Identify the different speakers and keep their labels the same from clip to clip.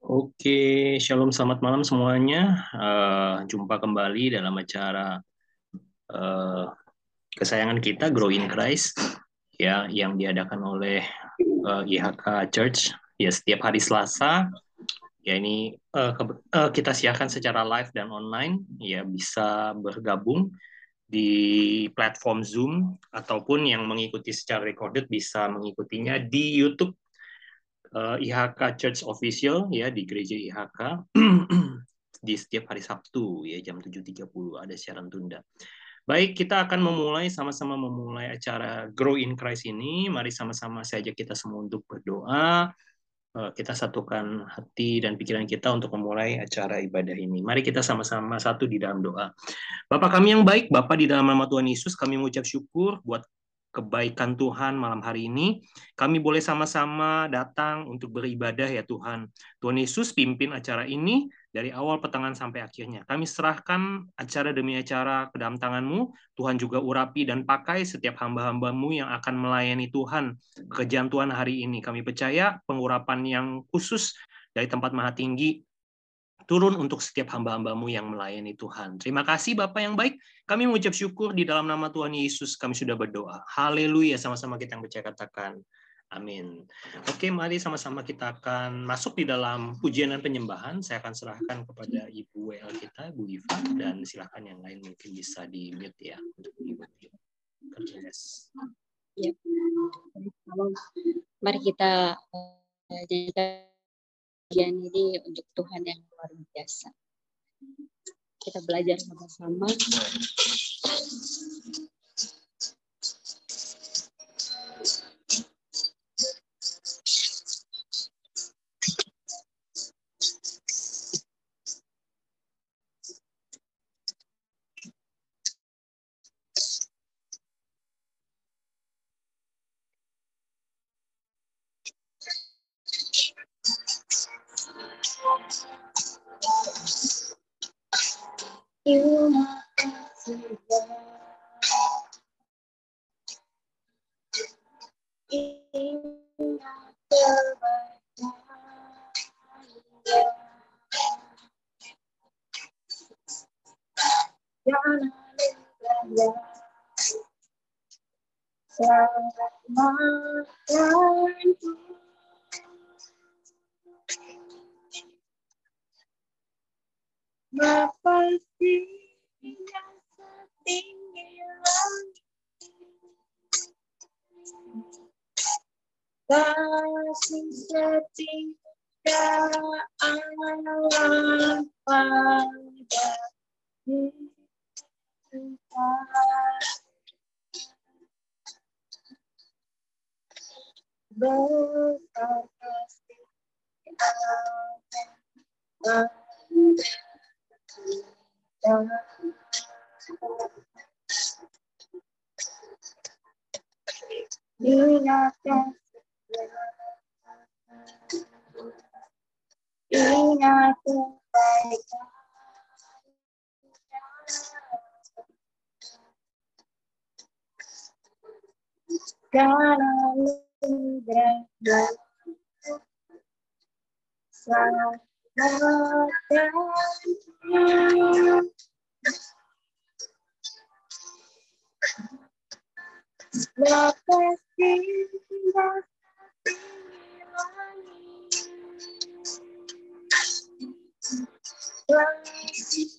Speaker 1: Oke, shalom, selamat malam semuanya. Uh, jumpa kembali dalam acara uh, kesayangan kita, Grow in Christ, ya, yang diadakan oleh uh, IHK Church, ya setiap hari Selasa. Ya ini uh, uh, kita siarkan secara live dan online, ya bisa bergabung di platform Zoom ataupun yang mengikuti secara recorded bisa mengikutinya di YouTube uh, eh, IHK Church Official ya di gereja IHK di setiap hari Sabtu ya jam 7.30 ada siaran tunda. Baik, kita akan memulai sama-sama memulai acara Grow in Christ ini. Mari sama-sama saja kita semua untuk berdoa. Eh, kita satukan hati dan pikiran kita untuk memulai acara ibadah ini. Mari kita sama-sama satu di dalam doa. Bapak kami yang baik, Bapak di dalam nama Tuhan Yesus, kami mengucap syukur buat kebaikan Tuhan malam hari ini. Kami boleh sama-sama datang untuk beribadah ya Tuhan. Tuhan Yesus pimpin acara ini dari awal petangan sampai akhirnya. Kami serahkan acara demi acara ke dalam tanganmu. Tuhan juga urapi dan pakai setiap hamba-hambamu yang akan melayani Tuhan. Pekerjaan Tuhan hari ini. Kami percaya pengurapan yang khusus dari tempat maha tinggi turun untuk setiap hamba-hambamu yang melayani Tuhan. Terima kasih Bapak yang baik. Kami mengucap syukur di dalam nama Tuhan Yesus. Kami sudah berdoa. Haleluya. Sama-sama kita yang percaya katakan. Amin. Oke, mari sama-sama kita akan masuk di dalam pujian dan penyembahan. Saya akan serahkan kepada Ibu WL kita, Bu Iva, dan silakan yang lain mungkin bisa di mute ya untuk Ibu.
Speaker 2: Yes. Ya. Mari kita uh, bagian ini untuk Tuhan yang luar biasa. Kita belajar sama-sama. Bye.
Speaker 1: Titi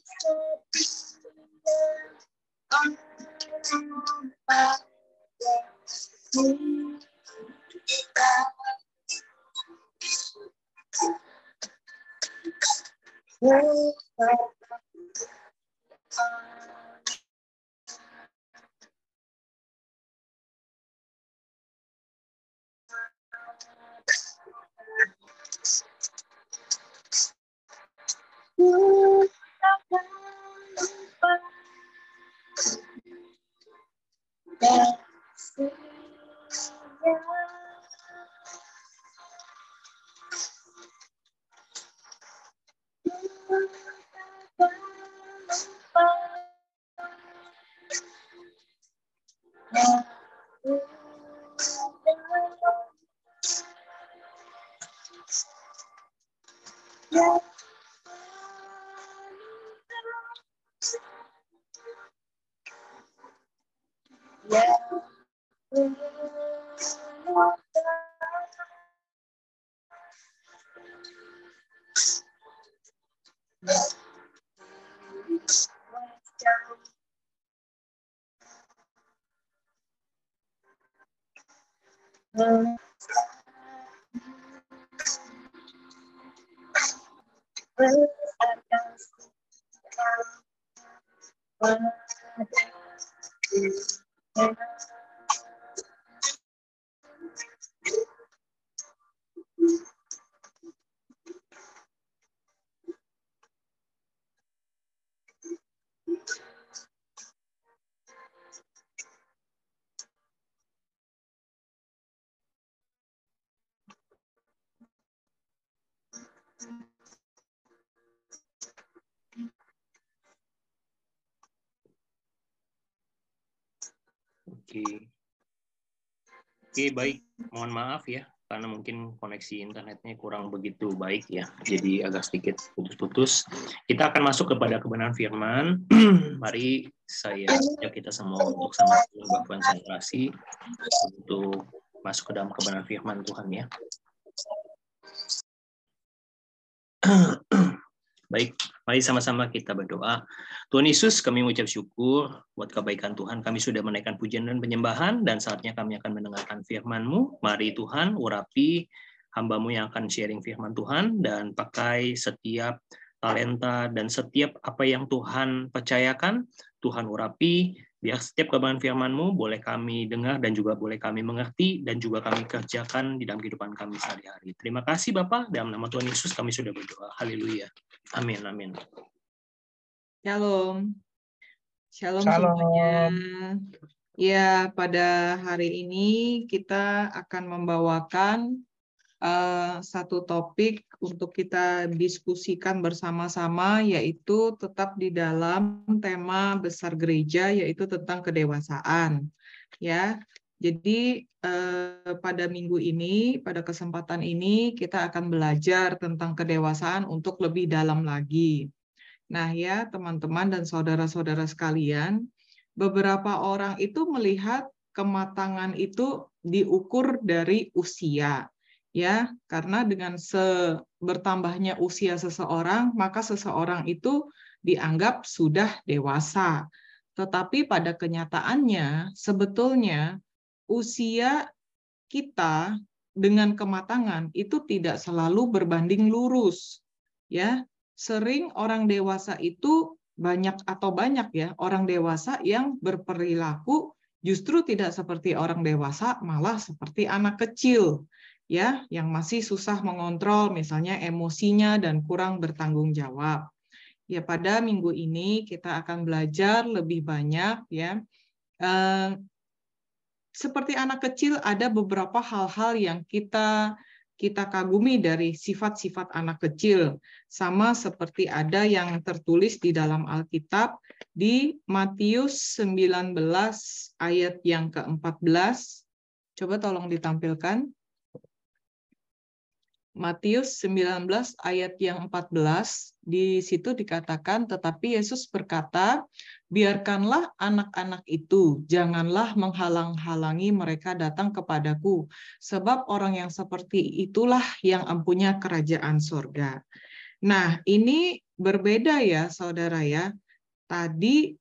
Speaker 1: Oke. Oke, baik. Mohon maaf ya, karena mungkin koneksi internetnya kurang begitu baik ya. Jadi agak sedikit putus-putus. Kita akan masuk kepada kebenaran firman. Mari saya ajak kita semua untuk sama-sama konsentrasi untuk masuk ke dalam kebenaran firman Tuhan ya. Baik, mari sama-sama kita berdoa. Tuhan Yesus, kami mengucap syukur buat kebaikan Tuhan. Kami sudah menaikkan pujian dan penyembahan, dan saatnya kami akan mendengarkan firman-Mu. Mari Tuhan, urapi hambamu yang akan sharing firman Tuhan, dan pakai setiap talenta dan setiap apa yang Tuhan percayakan, Tuhan urapi, biar setiap kebenaran firman-Mu boleh kami dengar dan juga boleh kami mengerti dan juga kami kerjakan di dalam kehidupan kami sehari-hari. Terima kasih Bapak, dalam nama Tuhan Yesus kami sudah berdoa. Haleluya. Amin, amin.
Speaker 3: Shalom. Shalom, Shalom semuanya. Ya, pada hari ini kita akan membawakan uh, satu topik untuk kita diskusikan bersama-sama yaitu tetap di dalam tema besar gereja yaitu tentang kedewasaan ya. Jadi eh, pada minggu ini pada kesempatan ini kita akan belajar tentang kedewasaan untuk lebih dalam lagi. Nah ya teman-teman dan saudara-saudara sekalian beberapa orang itu melihat kematangan itu diukur dari usia ya. Karena dengan se bertambahnya usia seseorang maka seseorang itu dianggap sudah dewasa. Tetapi pada kenyataannya sebetulnya usia kita dengan kematangan itu tidak selalu berbanding lurus ya. Sering orang dewasa itu banyak atau banyak ya orang dewasa yang berperilaku justru tidak seperti orang dewasa malah seperti anak kecil ya yang masih susah mengontrol misalnya emosinya dan kurang bertanggung jawab. Ya pada minggu ini kita akan belajar lebih banyak ya. Eh, seperti anak kecil ada beberapa hal-hal yang kita kita kagumi dari sifat-sifat anak kecil sama seperti ada yang tertulis di dalam Alkitab di Matius 19 ayat yang ke-14 coba tolong ditampilkan Matius 19 ayat yang 14 di situ dikatakan tetapi Yesus berkata biarkanlah anak-anak itu janganlah menghalang-halangi mereka datang kepadaku sebab orang yang seperti itulah yang empunya kerajaan surga. Nah, ini berbeda ya Saudara ya. Tadi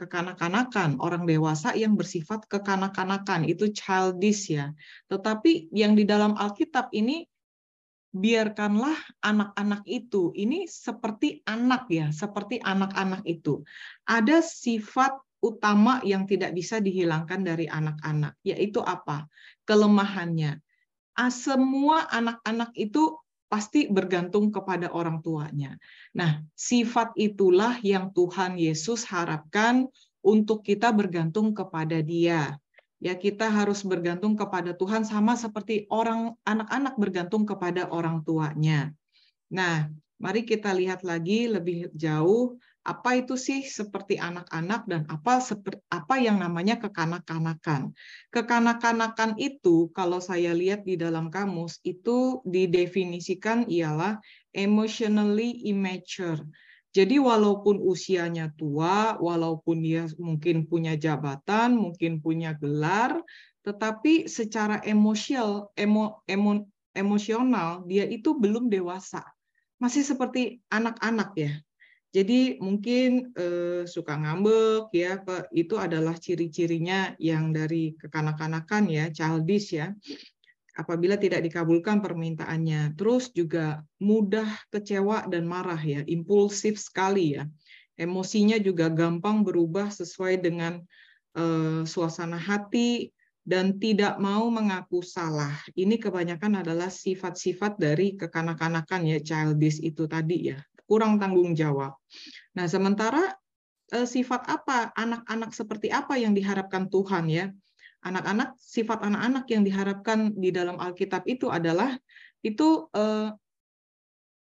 Speaker 3: kekanak-kanakan, orang dewasa yang bersifat kekanak-kanakan, itu childish ya. Tetapi yang di dalam Alkitab ini, biarkanlah anak-anak itu, ini seperti anak ya, seperti anak-anak itu. Ada sifat utama yang tidak bisa dihilangkan dari anak-anak, yaitu apa? Kelemahannya. Ah, semua anak-anak itu pasti bergantung kepada orang tuanya. Nah, sifat itulah yang Tuhan Yesus harapkan untuk kita bergantung kepada Dia. Ya, kita harus bergantung kepada Tuhan sama seperti orang anak-anak bergantung kepada orang tuanya. Nah, mari kita lihat lagi lebih jauh apa itu sih seperti anak-anak dan apa apa yang namanya kekanak-kanakan. Kekanak-kanakan itu kalau saya lihat di dalam kamus itu didefinisikan ialah emotionally immature. Jadi walaupun usianya tua, walaupun dia mungkin punya jabatan, mungkin punya gelar, tetapi secara emosional, emo, emo, emosional dia itu belum dewasa. Masih seperti anak-anak ya. Jadi mungkin eh, suka ngambek ya, itu adalah ciri-cirinya yang dari kekanak-kanakan ya, childish ya. Apabila tidak dikabulkan permintaannya, terus juga mudah kecewa dan marah ya, impulsif sekali ya. Emosinya juga gampang berubah sesuai dengan eh, suasana hati dan tidak mau mengaku salah. Ini kebanyakan adalah sifat-sifat dari kekanak-kanakan ya, childish itu tadi ya kurang tanggung jawab. Nah, sementara eh, sifat apa anak-anak seperti apa yang diharapkan Tuhan ya? Anak-anak sifat anak-anak yang diharapkan di dalam Alkitab itu adalah itu eh,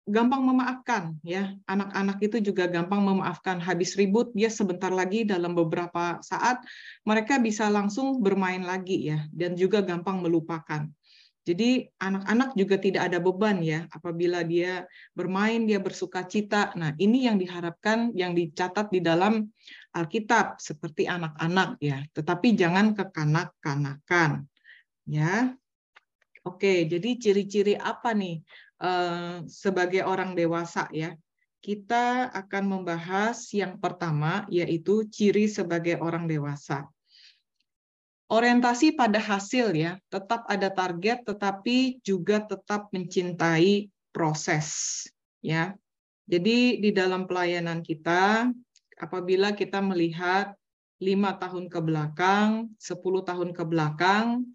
Speaker 3: gampang memaafkan ya. Anak-anak itu juga gampang memaafkan. Habis ribut dia sebentar lagi dalam beberapa saat mereka bisa langsung bermain lagi ya dan juga gampang melupakan. Jadi anak-anak juga tidak ada beban ya apabila dia bermain, dia bersuka cita. Nah, ini yang diharapkan yang dicatat di dalam Alkitab seperti anak-anak ya, tetapi jangan kekanak-kanakan. Ya. Oke, jadi ciri-ciri apa nih eh, sebagai orang dewasa ya? Kita akan membahas yang pertama yaitu ciri sebagai orang dewasa orientasi pada hasil ya, tetap ada target tetapi juga tetap mencintai proses ya. Jadi di dalam pelayanan kita apabila kita melihat lima tahun ke belakang, 10 tahun ke belakang,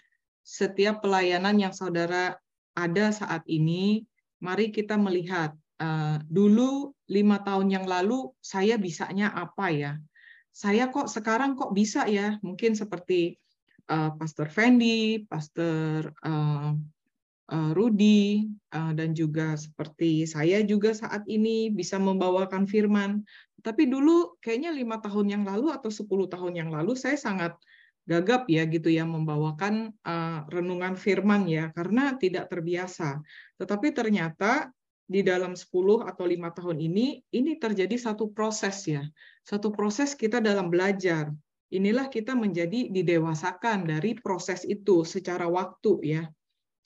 Speaker 3: setiap pelayanan yang saudara ada saat ini, mari kita melihat uh, dulu lima tahun yang lalu saya bisanya apa ya? Saya kok sekarang kok bisa ya? Mungkin seperti uh, Pastor Fendi, Pastor uh, uh, Rudy, uh, dan juga seperti saya juga saat ini bisa membawakan firman. Tapi dulu kayaknya lima tahun yang lalu atau 10 tahun yang lalu saya sangat gagap ya gitu ya membawakan uh, renungan firman ya karena tidak terbiasa. Tetapi ternyata di dalam 10 atau lima tahun ini ini terjadi satu proses ya. Satu proses kita dalam belajar inilah kita menjadi didewasakan dari proses itu secara waktu ya.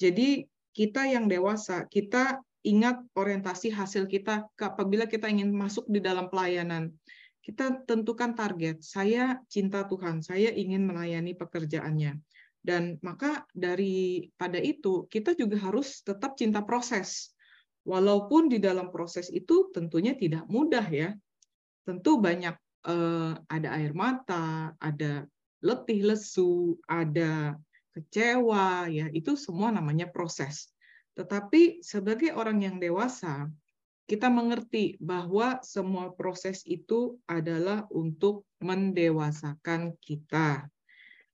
Speaker 3: Jadi kita yang dewasa, kita ingat orientasi hasil kita apabila kita ingin masuk di dalam pelayanan. Kita tentukan target, saya cinta Tuhan, saya ingin melayani pekerjaannya. Dan maka dari pada itu kita juga harus tetap cinta proses. Walaupun di dalam proses itu tentunya tidak mudah ya. Tentu banyak eh, ada air mata, ada letih lesu, ada kecewa, ya itu semua namanya proses. Tetapi sebagai orang yang dewasa, kita mengerti bahwa semua proses itu adalah untuk mendewasakan kita.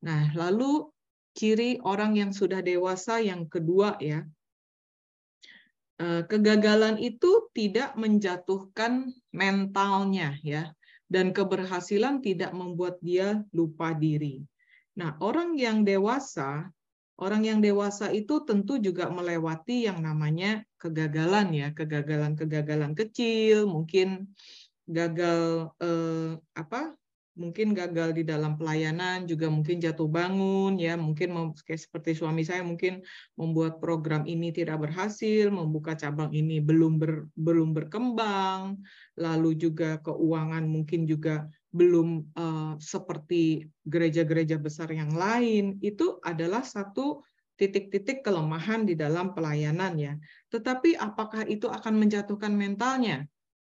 Speaker 3: Nah, lalu ciri orang yang sudah dewasa yang kedua ya, eh, kegagalan itu tidak menjatuhkan mentalnya ya dan keberhasilan tidak membuat dia lupa diri. Nah, orang yang dewasa, orang yang dewasa itu tentu juga melewati yang namanya kegagalan ya, kegagalan-kegagalan kecil, mungkin gagal eh, mungkin gagal di dalam pelayanan, juga mungkin jatuh bangun, ya mungkin seperti suami saya mungkin membuat program ini tidak berhasil, membuka cabang ini belum ber, belum berkembang, lalu juga keuangan mungkin juga belum uh, seperti gereja-gereja besar yang lain, itu adalah satu titik-titik kelemahan di dalam pelayanan ya. Tetapi apakah itu akan menjatuhkan mentalnya?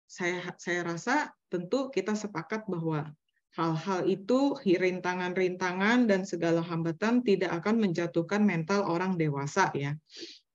Speaker 3: Saya saya rasa tentu kita sepakat bahwa hal-hal itu rintangan-rintangan dan segala hambatan tidak akan menjatuhkan mental orang dewasa ya.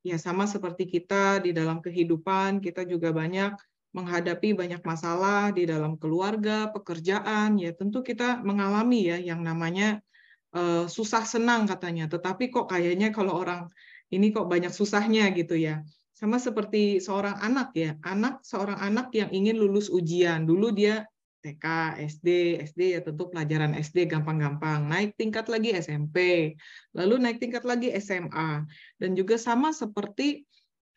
Speaker 3: Ya sama seperti kita di dalam kehidupan kita juga banyak menghadapi banyak masalah di dalam keluarga, pekerjaan ya tentu kita mengalami ya yang namanya uh, susah senang katanya. Tetapi kok kayaknya kalau orang ini kok banyak susahnya gitu ya. Sama seperti seorang anak ya, anak seorang anak yang ingin lulus ujian. Dulu dia TK, SD, SD ya tentu pelajaran SD gampang-gampang. Naik tingkat lagi SMP, lalu naik tingkat lagi SMA. Dan juga sama seperti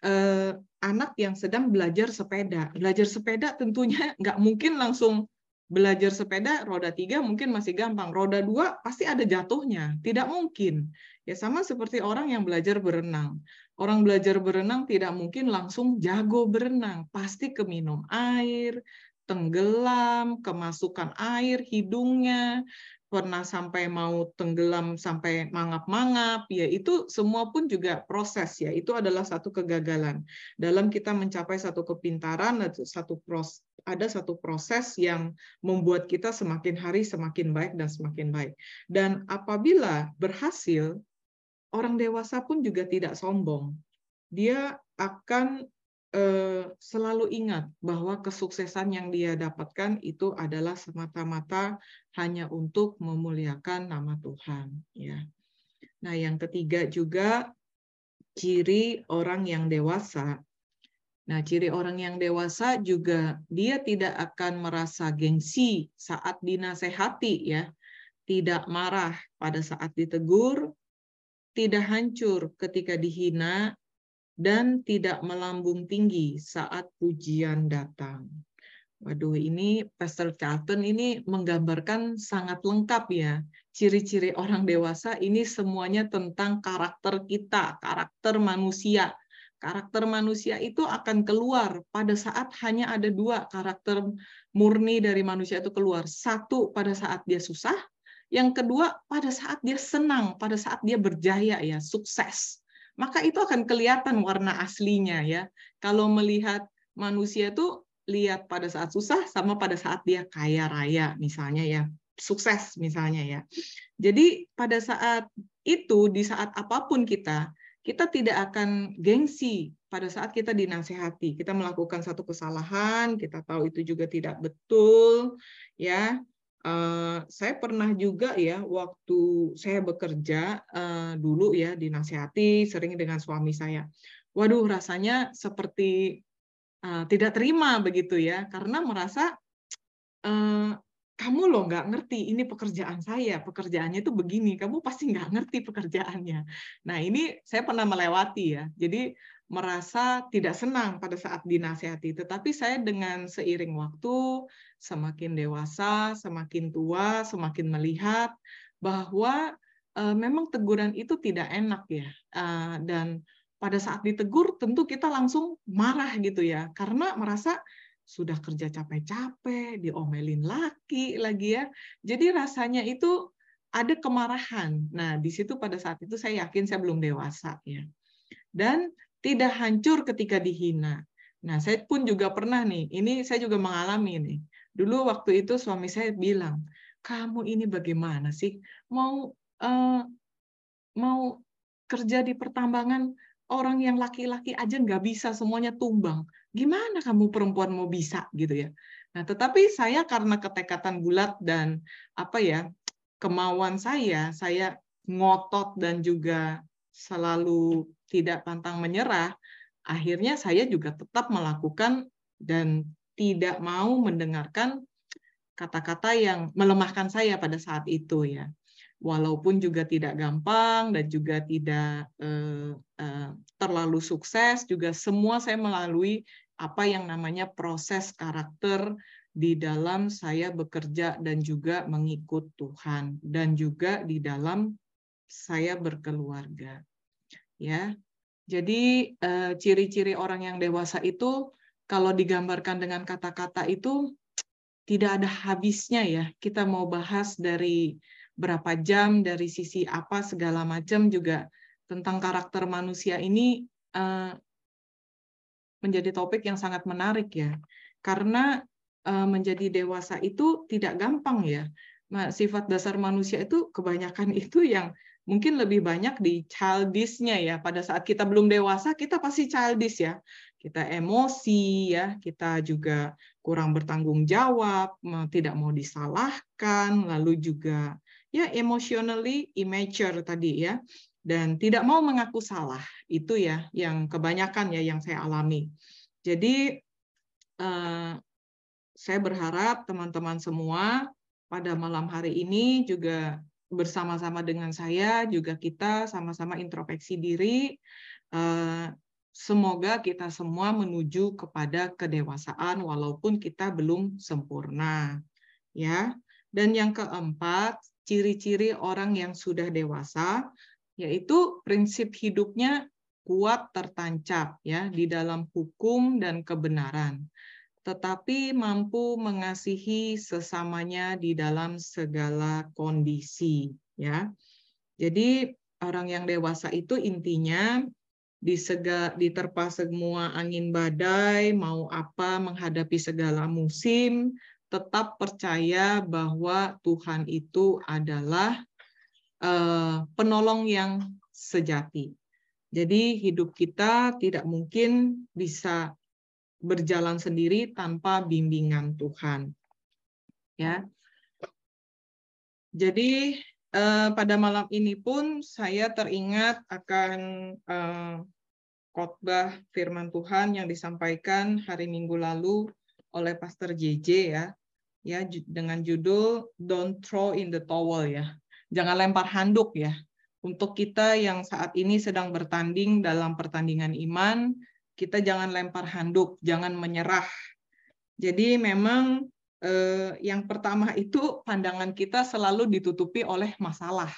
Speaker 3: eh, anak yang sedang belajar sepeda. Belajar sepeda tentunya nggak mungkin langsung belajar sepeda roda tiga mungkin masih gampang, roda dua pasti ada jatuhnya, tidak mungkin. Ya sama seperti orang yang belajar berenang. Orang belajar berenang tidak mungkin langsung jago berenang, pasti keminum air, tenggelam, kemasukan air hidungnya, pernah sampai mau tenggelam sampai mangap-mangap ya itu semua pun juga proses ya. Itu adalah satu kegagalan. Dalam kita mencapai satu kepintaran satu proses ada satu proses yang membuat kita semakin hari semakin baik dan semakin baik. Dan apabila berhasil orang dewasa pun juga tidak sombong. Dia akan selalu ingat bahwa kesuksesan yang dia dapatkan itu adalah semata-mata hanya untuk memuliakan nama Tuhan ya. Nah, yang ketiga juga ciri orang yang dewasa. Nah, ciri orang yang dewasa juga dia tidak akan merasa gengsi saat dinasehati ya. Tidak marah pada saat ditegur, tidak hancur ketika dihina, dan tidak melambung tinggi saat pujian datang. Waduh, ini Pastor Charlton ini menggambarkan sangat lengkap ya. Ciri-ciri orang dewasa ini semuanya tentang karakter kita, karakter manusia. Karakter manusia itu akan keluar pada saat hanya ada dua karakter murni dari manusia itu keluar. Satu pada saat dia susah, yang kedua pada saat dia senang, pada saat dia berjaya ya, sukses maka itu akan kelihatan warna aslinya ya. Kalau melihat manusia itu lihat pada saat susah sama pada saat dia kaya raya misalnya ya, sukses misalnya ya. Jadi pada saat itu di saat apa pun kita kita tidak akan gengsi pada saat kita dinasehati. Kita melakukan satu kesalahan, kita tahu itu juga tidak betul, ya. Uh, saya pernah juga ya waktu saya bekerja uh, dulu ya dinasehati sering dengan suami saya. Waduh rasanya seperti uh, tidak terima begitu ya karena merasa uh, kamu loh nggak ngerti ini pekerjaan saya pekerjaannya itu begini kamu pasti nggak ngerti pekerjaannya. Nah ini saya pernah melewati ya jadi merasa tidak senang pada saat dinasehati. Tetapi saya dengan seiring waktu, semakin dewasa, semakin tua, semakin melihat bahwa uh, memang teguran itu tidak enak ya. Uh, dan pada saat ditegur tentu kita langsung marah gitu ya, karena merasa sudah kerja capek-capek, diomelin laki lagi ya. Jadi rasanya itu ada kemarahan. Nah, di situ pada saat itu saya yakin saya belum dewasa ya. Dan tidak hancur ketika dihina. Nah, saya pun juga pernah nih, ini saya juga mengalami nih. Dulu waktu itu suami saya bilang, kamu ini bagaimana sih? Mau uh, mau kerja di pertambangan orang yang laki-laki aja nggak bisa semuanya tumbang. Gimana kamu perempuan mau bisa gitu ya? Nah, tetapi saya karena ketekatan bulat dan apa ya kemauan saya, saya ngotot dan juga selalu tidak pantang menyerah, akhirnya saya juga tetap melakukan dan tidak mau mendengarkan kata-kata yang melemahkan saya pada saat itu ya. Walaupun juga tidak gampang dan juga tidak eh, eh, terlalu sukses, juga semua saya melalui apa yang namanya proses karakter di dalam saya bekerja dan juga mengikut Tuhan dan juga di dalam saya berkeluarga ya. Jadi eh, ciri-ciri orang yang dewasa itu kalau digambarkan dengan kata-kata itu tidak ada habisnya ya. Kita mau bahas dari berapa jam, dari sisi apa segala macam juga tentang karakter manusia ini eh, menjadi topik yang sangat menarik ya. Karena eh, menjadi dewasa itu tidak gampang ya. Sifat dasar manusia itu kebanyakan itu yang mungkin lebih banyak di childish-nya ya. Pada saat kita belum dewasa, kita pasti childish ya. Kita emosi ya, kita juga kurang bertanggung jawab, tidak mau disalahkan, lalu juga ya emotionally immature tadi ya. Dan tidak mau mengaku salah. Itu ya yang kebanyakan ya yang saya alami. Jadi eh, saya berharap teman-teman semua pada malam hari ini juga bersama-sama dengan saya juga kita sama-sama introspeksi diri. Eh, semoga kita semua menuju kepada kedewasaan walaupun kita belum sempurna. Ya. Dan yang keempat, ciri-ciri orang yang sudah dewasa yaitu prinsip hidupnya kuat tertancap ya di dalam hukum dan kebenaran tetapi mampu mengasihi sesamanya di dalam segala kondisi ya jadi orang yang dewasa itu intinya di diterpa semua angin badai mau apa menghadapi segala musim tetap percaya bahwa Tuhan itu adalah uh, penolong yang sejati. Jadi hidup kita tidak mungkin bisa berjalan sendiri tanpa bimbingan Tuhan. Ya. Jadi uh, pada malam ini pun saya teringat akan uh, khotbah firman Tuhan yang disampaikan hari Minggu lalu oleh Pastor JJ ya ya dengan judul Don't Throw in the Towel ya. Jangan lempar handuk ya. Untuk kita yang saat ini sedang bertanding dalam pertandingan iman, kita jangan lempar handuk, jangan menyerah. Jadi memang eh, yang pertama itu pandangan kita selalu ditutupi oleh masalah.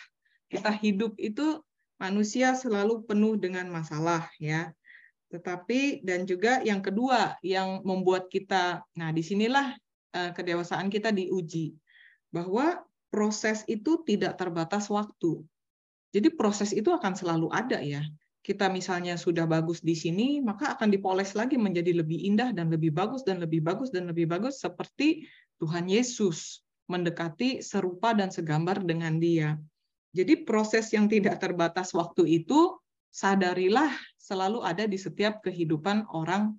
Speaker 3: Kita hidup itu manusia selalu penuh dengan masalah ya. Tetapi dan juga yang kedua yang membuat kita, nah di sinilah Eh, kedewasaan kita diuji bahwa proses itu tidak terbatas waktu. Jadi proses itu akan selalu ada ya. Kita misalnya sudah bagus di sini, maka akan dipoles lagi menjadi lebih indah dan lebih bagus dan lebih bagus dan lebih bagus seperti Tuhan Yesus mendekati serupa dan segambar dengan Dia. Jadi proses yang tidak terbatas waktu itu sadarilah selalu ada di setiap kehidupan orang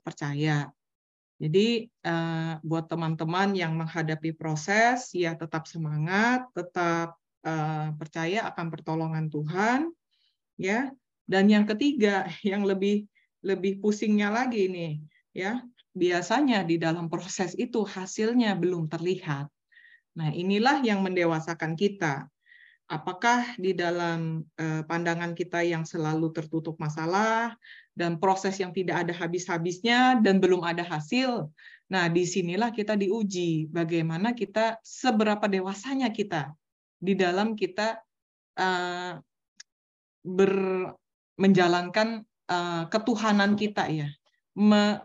Speaker 3: percaya. Jadi uh, buat teman-teman yang menghadapi proses, ya tetap semangat, tetap uh, percaya akan pertolongan Tuhan, ya. Dan yang ketiga, yang lebih lebih pusingnya lagi nih, ya biasanya di dalam proses itu hasilnya belum terlihat. Nah inilah yang mendewasakan kita. Apakah di dalam pandangan kita yang selalu tertutup masalah, dan proses yang tidak ada habis-habisnya dan belum ada hasil. Nah, di sinilah kita diuji bagaimana kita seberapa dewasanya kita di dalam kita uh, ber, menjalankan uh, ketuhanan kita ya, Me,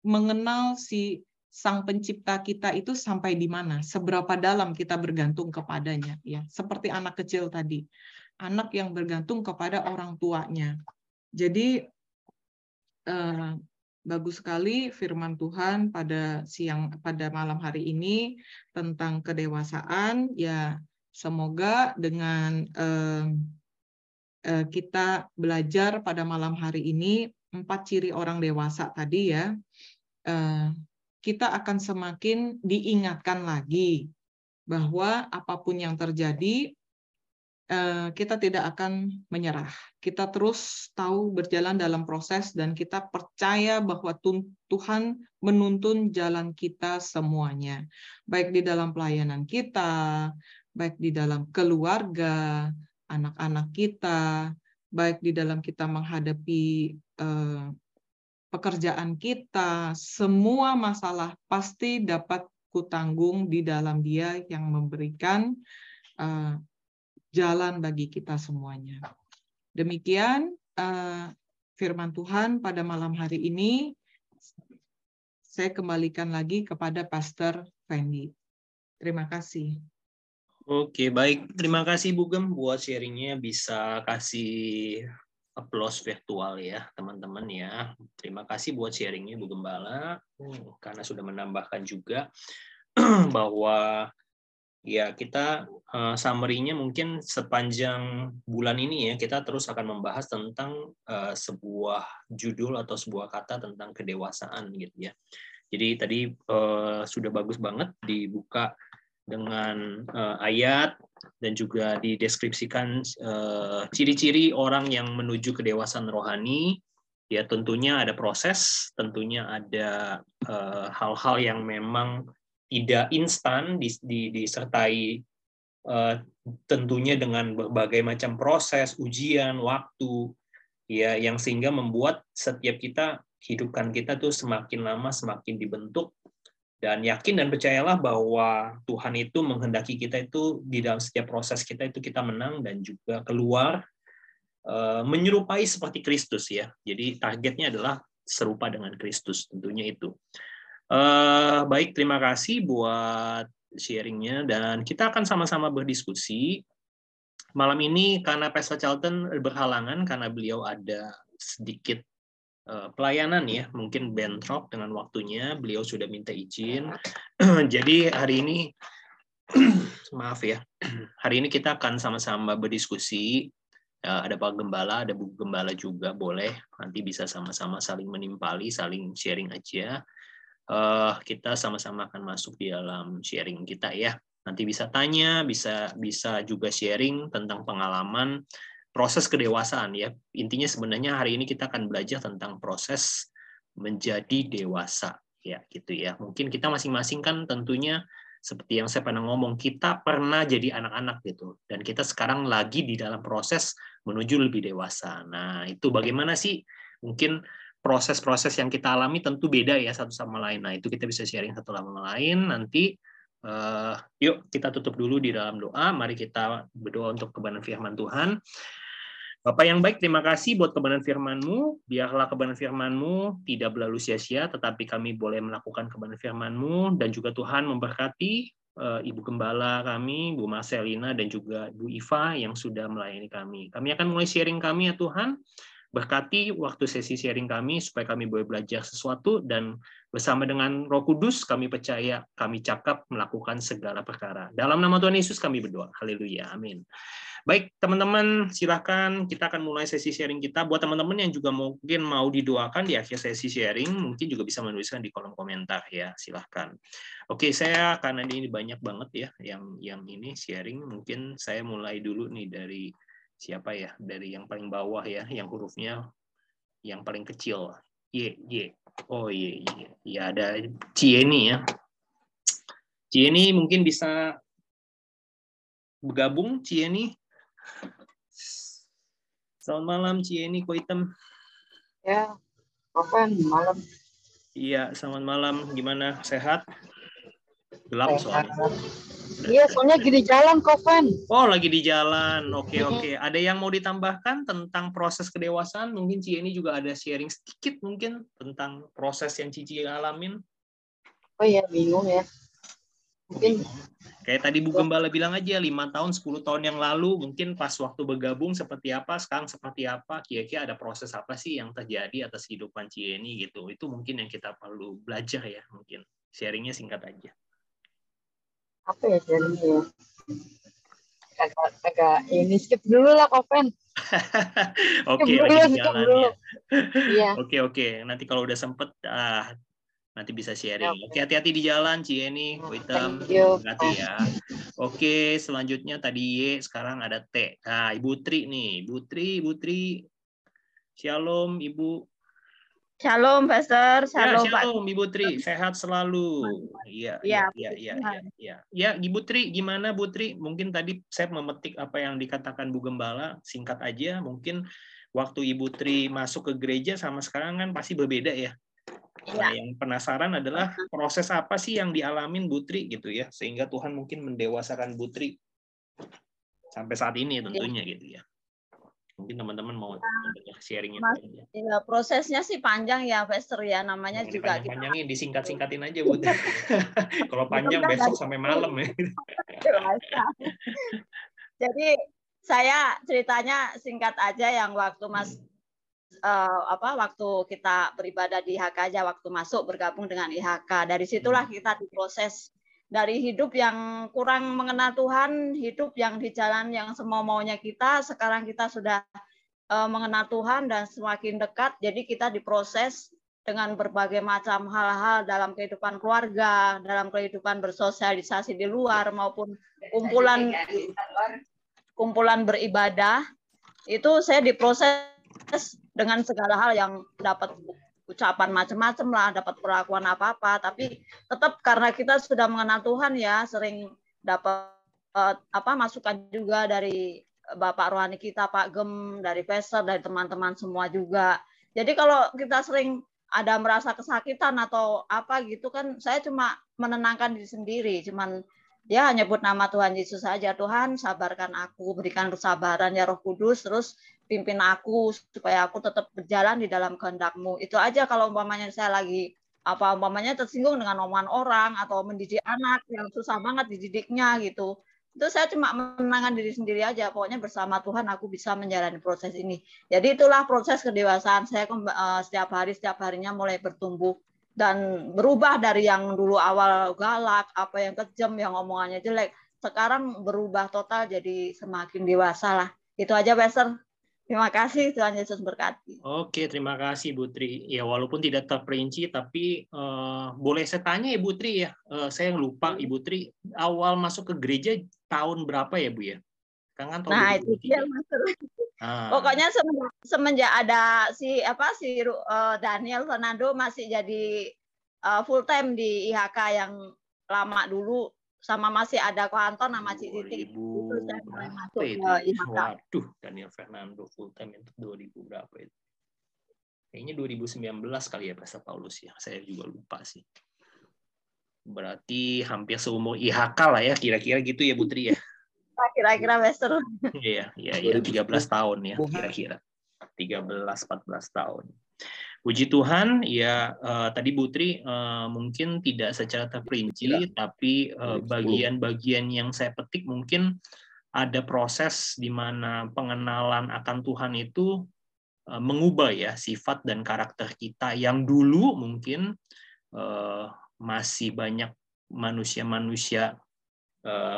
Speaker 3: mengenal si sang pencipta kita itu sampai di mana, seberapa dalam kita bergantung kepadanya ya, seperti anak kecil tadi, anak yang bergantung kepada orang tuanya. Jadi uh, bagus sekali firman Tuhan pada siang pada malam hari ini tentang kedewasaan. Ya semoga dengan uh, kita belajar pada malam hari ini empat ciri orang dewasa tadi ya uh, kita akan semakin diingatkan lagi bahwa apa pun yang terjadi Eh, kita tidak akan menyerah. Kita terus tahu berjalan dalam proses dan kita percaya bahwa Tuhan menuntun jalan kita semuanya. Baik di dalam pelayanan kita, baik di dalam keluarga, anak-anak kita, baik di dalam kita menghadapi eh, pekerjaan kita, semua masalah pasti dapat kutanggung di dalam Dia yang memberikan uh, jalan bagi kita semuanya. Demikian uh, firman Tuhan pada malam hari ini. Saya kembalikan lagi kepada Pastor Fendi. Terima kasih.
Speaker 1: Oke, baik. Terima kasih Bu Gem buat sharingnya. Bisa kasih applause virtual ya, teman-teman ya. Terima kasih buat sharingnya Bu Gembala, hmm, karena sudah menambahkan juga bahwa ya kita uh, summary-nya mungkin sepanjang bulan ini ya kita terus akan membahas tentang uh, sebuah judul atau sebuah kata tentang kedewasaan gitu ya. Jadi tadi uh, sudah bagus banget dibuka dengan uh, ayat dan juga dideskripsikan ciri ciri-ciri orang yang menuju kedewasaan rohani. Ya tentunya ada proses, tentunya ada eh, hal-hal uh, yang memang tidak instan disertai uh, tentunya dengan berbagai macam proses, ujian, waktu, ya yang sehingga membuat setiap kita hidupkan kita tuh semakin lama semakin dibentuk dan yakin dan percayalah bahwa Tuhan itu menghendaki kita itu di dalam setiap proses kita itu kita menang dan juga keluar uh, menyerupai seperti Kristus ya. Jadi targetnya adalah serupa dengan Kristus tentunya itu. Uh, baik, terima kasih buat sharingnya dan kita akan sama-sama berdiskusi malam ini karena Pastor Charlton berhalangan karena beliau ada sedikit Eh, pelayanan ya, mungkin bentrok dengan waktunya, beliau sudah minta izin. Jadi hari ini, maaf ya, hari ini kita akan sama-sama berdiskusi. Eh, ada Pak Gembala, ada Bu Gembala juga, boleh. Nanti bisa sama-sama saling menimpali, saling sharing aja. Uh, kita sama-sama akan masuk di dalam sharing kita ya. Nanti bisa tanya, bisa bisa juga sharing tentang pengalaman proses kedewasaan ya. Intinya sebenarnya hari ini kita akan belajar tentang proses menjadi dewasa ya gitu ya. Mungkin kita masing-masing kan tentunya seperti yang saya pernah ngomong, kita pernah jadi anak-anak gitu dan kita sekarang lagi di dalam proses menuju lebih dewasa. Nah, itu bagaimana sih mungkin proses-proses yang kita alami tentu beda ya satu sama lain. Nah, itu kita bisa sharing satu sama lain nanti uh, yuk kita tutup dulu di dalam doa. Mari kita berdoa untuk kebenaran firman Tuhan. Bapak yang baik, terima kasih buat kebenaran firman-Mu. Biarlah kebenaran firman-Mu tidak berlalu sia-sia, tetapi kami boleh melakukan kebenaran firman-Mu, dan juga Tuhan memberkati uh, Ibu Gembala kami, Bu Marcelina, dan juga Bu Iva yang sudah melayani kami. Kami akan mulai sharing kami ya Tuhan. Berkati waktu sesi sharing kami supaya kami boleh belajar sesuatu dan bersama dengan Roh Kudus kami percaya kami cakap melakukan segala perkara. Dalam nama Tuhan Yesus kami berdoa. Haleluya. Amin. Baik, teman-teman, silahkan kita akan mulai sesi sharing kita. Buat teman-teman yang juga mungkin mau didoakan di akhir sesi sharing, mungkin juga bisa menuliskan di kolom komentar ya, silahkan. Oke, saya karena ini banyak banget ya yang yang ini sharing, mungkin saya mulai dulu nih dari siapa ya? Dari yang paling bawah ya, yang hurufnya yang paling kecil. Y, Y. Oh, Y, Y. Ya ada Cieni ya. Cieni mungkin bisa bergabung Cieni Selamat malam Cieni Koitem.
Speaker 4: Ya, kapan malam.
Speaker 1: Iya, selamat malam. Gimana? Sehat? Gelap soalnya.
Speaker 4: Iya, soalnya lagi di jalan, Kopen.
Speaker 1: Oh, lagi di jalan. Oke, oke. Ada yang mau ditambahkan tentang proses kedewasaan? Mungkin Cieni juga ada sharing sedikit mungkin tentang proses yang Cici alamin.
Speaker 4: Oh iya, bingung ya. Mungkin
Speaker 1: Kayak tadi Bu Gembala bilang aja, lima tahun, 10 tahun yang lalu, mungkin pas waktu bergabung seperti apa, sekarang seperti apa, kira-kira ada proses apa sih yang terjadi atas kehidupan Cieni gitu. Itu mungkin yang kita perlu belajar ya, mungkin. Sharingnya singkat aja.
Speaker 4: Apa ya sharingnya? Agak, agak ini skip dulu lah, Kopen.
Speaker 1: oke, lagi. Iya. Oke, oke. Nanti kalau udah sempet, ah, nanti bisa sharing. Oke, hati-hati di jalan, Cieni, Witam. Hati ya. Oke, selanjutnya tadi Y, sekarang ada T. Nah, Ibu Tri nih. Ibu Tri, Ibu Tri. Shalom, Ibu.
Speaker 5: Shalom, Pastor.
Speaker 1: Ya, shalom, ya, shalom Ibu Tri. Sehat selalu. Iya, iya, iya, iya, iya. Ya. ya, Ibu Tri, gimana Bu Tri? Mungkin tadi saya memetik apa yang dikatakan Bu Gembala, singkat aja. Mungkin waktu Ibu Tri masuk ke gereja sama sekarang kan pasti berbeda ya Nah, ya. yang penasaran adalah proses apa sih yang dialamin Butri gitu ya, sehingga Tuhan mungkin mendewasakan Butri sampai saat ini tentunya ya. gitu ya. Mungkin teman-teman mau
Speaker 5: sharing itu aja. Ya, prosesnya sih panjang ya, Pastor ya, namanya Ini juga.
Speaker 1: Panjangin, disingkat-singkatin aja, Bu. Kalau panjang besok sampai malam ya.
Speaker 5: Jadi saya ceritanya singkat aja yang waktu Mas hmm uh, apa waktu kita beribadah di IHK aja waktu masuk bergabung dengan IHK dari situlah kita diproses dari hidup yang kurang mengenal Tuhan hidup yang di jalan yang semau maunya kita sekarang kita sudah uh, mengenal Tuhan dan semakin dekat jadi kita diproses dengan berbagai macam hal-hal dalam kehidupan keluarga dalam kehidupan bersosialisasi di luar maupun kumpulan kumpulan beribadah. Itu saya diproses dengan segala hal yang dapat ucapan macam-macam lah, dapat perlakuan apa-apa, tapi tetap karena kita sudah mengenal Tuhan ya, sering dapat uh, apa masukan juga dari Bapak rohani kita Pak Gem, dari Peser, dari teman-teman semua juga. Jadi kalau kita sering ada merasa kesakitan atau apa gitu kan, saya cuma menenangkan diri sendiri, cuman ya nyebut nama Tuhan Yesus saja Tuhan sabarkan aku berikan kesabaran ya Roh Kudus terus pimpin aku supaya aku tetap berjalan di dalam kehendakmu. Itu aja kalau umpamanya saya lagi apa umpamanya tersinggung dengan omongan orang atau mendidik anak yang susah banget dididiknya gitu. Itu saya cuma menenangkan diri sendiri aja pokoknya bersama Tuhan aku bisa menjalani proses ini. Jadi itulah proses kedewasaan saya eh, setiap hari setiap harinya mulai bertumbuh dan berubah dari yang dulu awal galak, apa yang kejam, yang omongannya jelek, sekarang berubah total jadi semakin dewasa lah. Itu aja, Pastor. Terima kasih, Tuhan Yesus berkati.
Speaker 1: Oke, terima kasih, Bu Tri. Ya, walaupun tidak terperinci, tapi uh, boleh saya tanya, Ibu Tri ya. Uh, saya lupa, Ibu Tri, awal masuk ke gereja tahun berapa ya, Bu ya?
Speaker 5: Kan tahun nah, itu dia, Master. Ah. Pokoknya semenjak, semenjak ada si apa si uh, Daniel Fernando masih jadi uh, full time di IHK yang lama dulu sama masih ada ko Anton nama Cik Titi.
Speaker 1: Itu saya mulai masuk ke IHK. Waduh, Daniel Fernando full time itu 2000 berapa itu? Kayaknya 2019 kali ya Pastor Paulus ya. Saya juga lupa sih. Berarti hampir seumur IHK lah ya, kira-kira gitu ya Putri ya
Speaker 5: kira-kira Master.
Speaker 1: Iya, iya, iya, 13 tahun ya kira-kira. 13 14 tahun. Puji Tuhan, ya uh, tadi Butri uh, mungkin tidak secara terperinci, ya. tapi bagian eh, bagian-bagian yang saya petik mungkin ada proses di mana pengenalan akan Tuhan itu uh, mengubah ya sifat dan karakter kita yang dulu mungkin uh, masih banyak manusia-manusia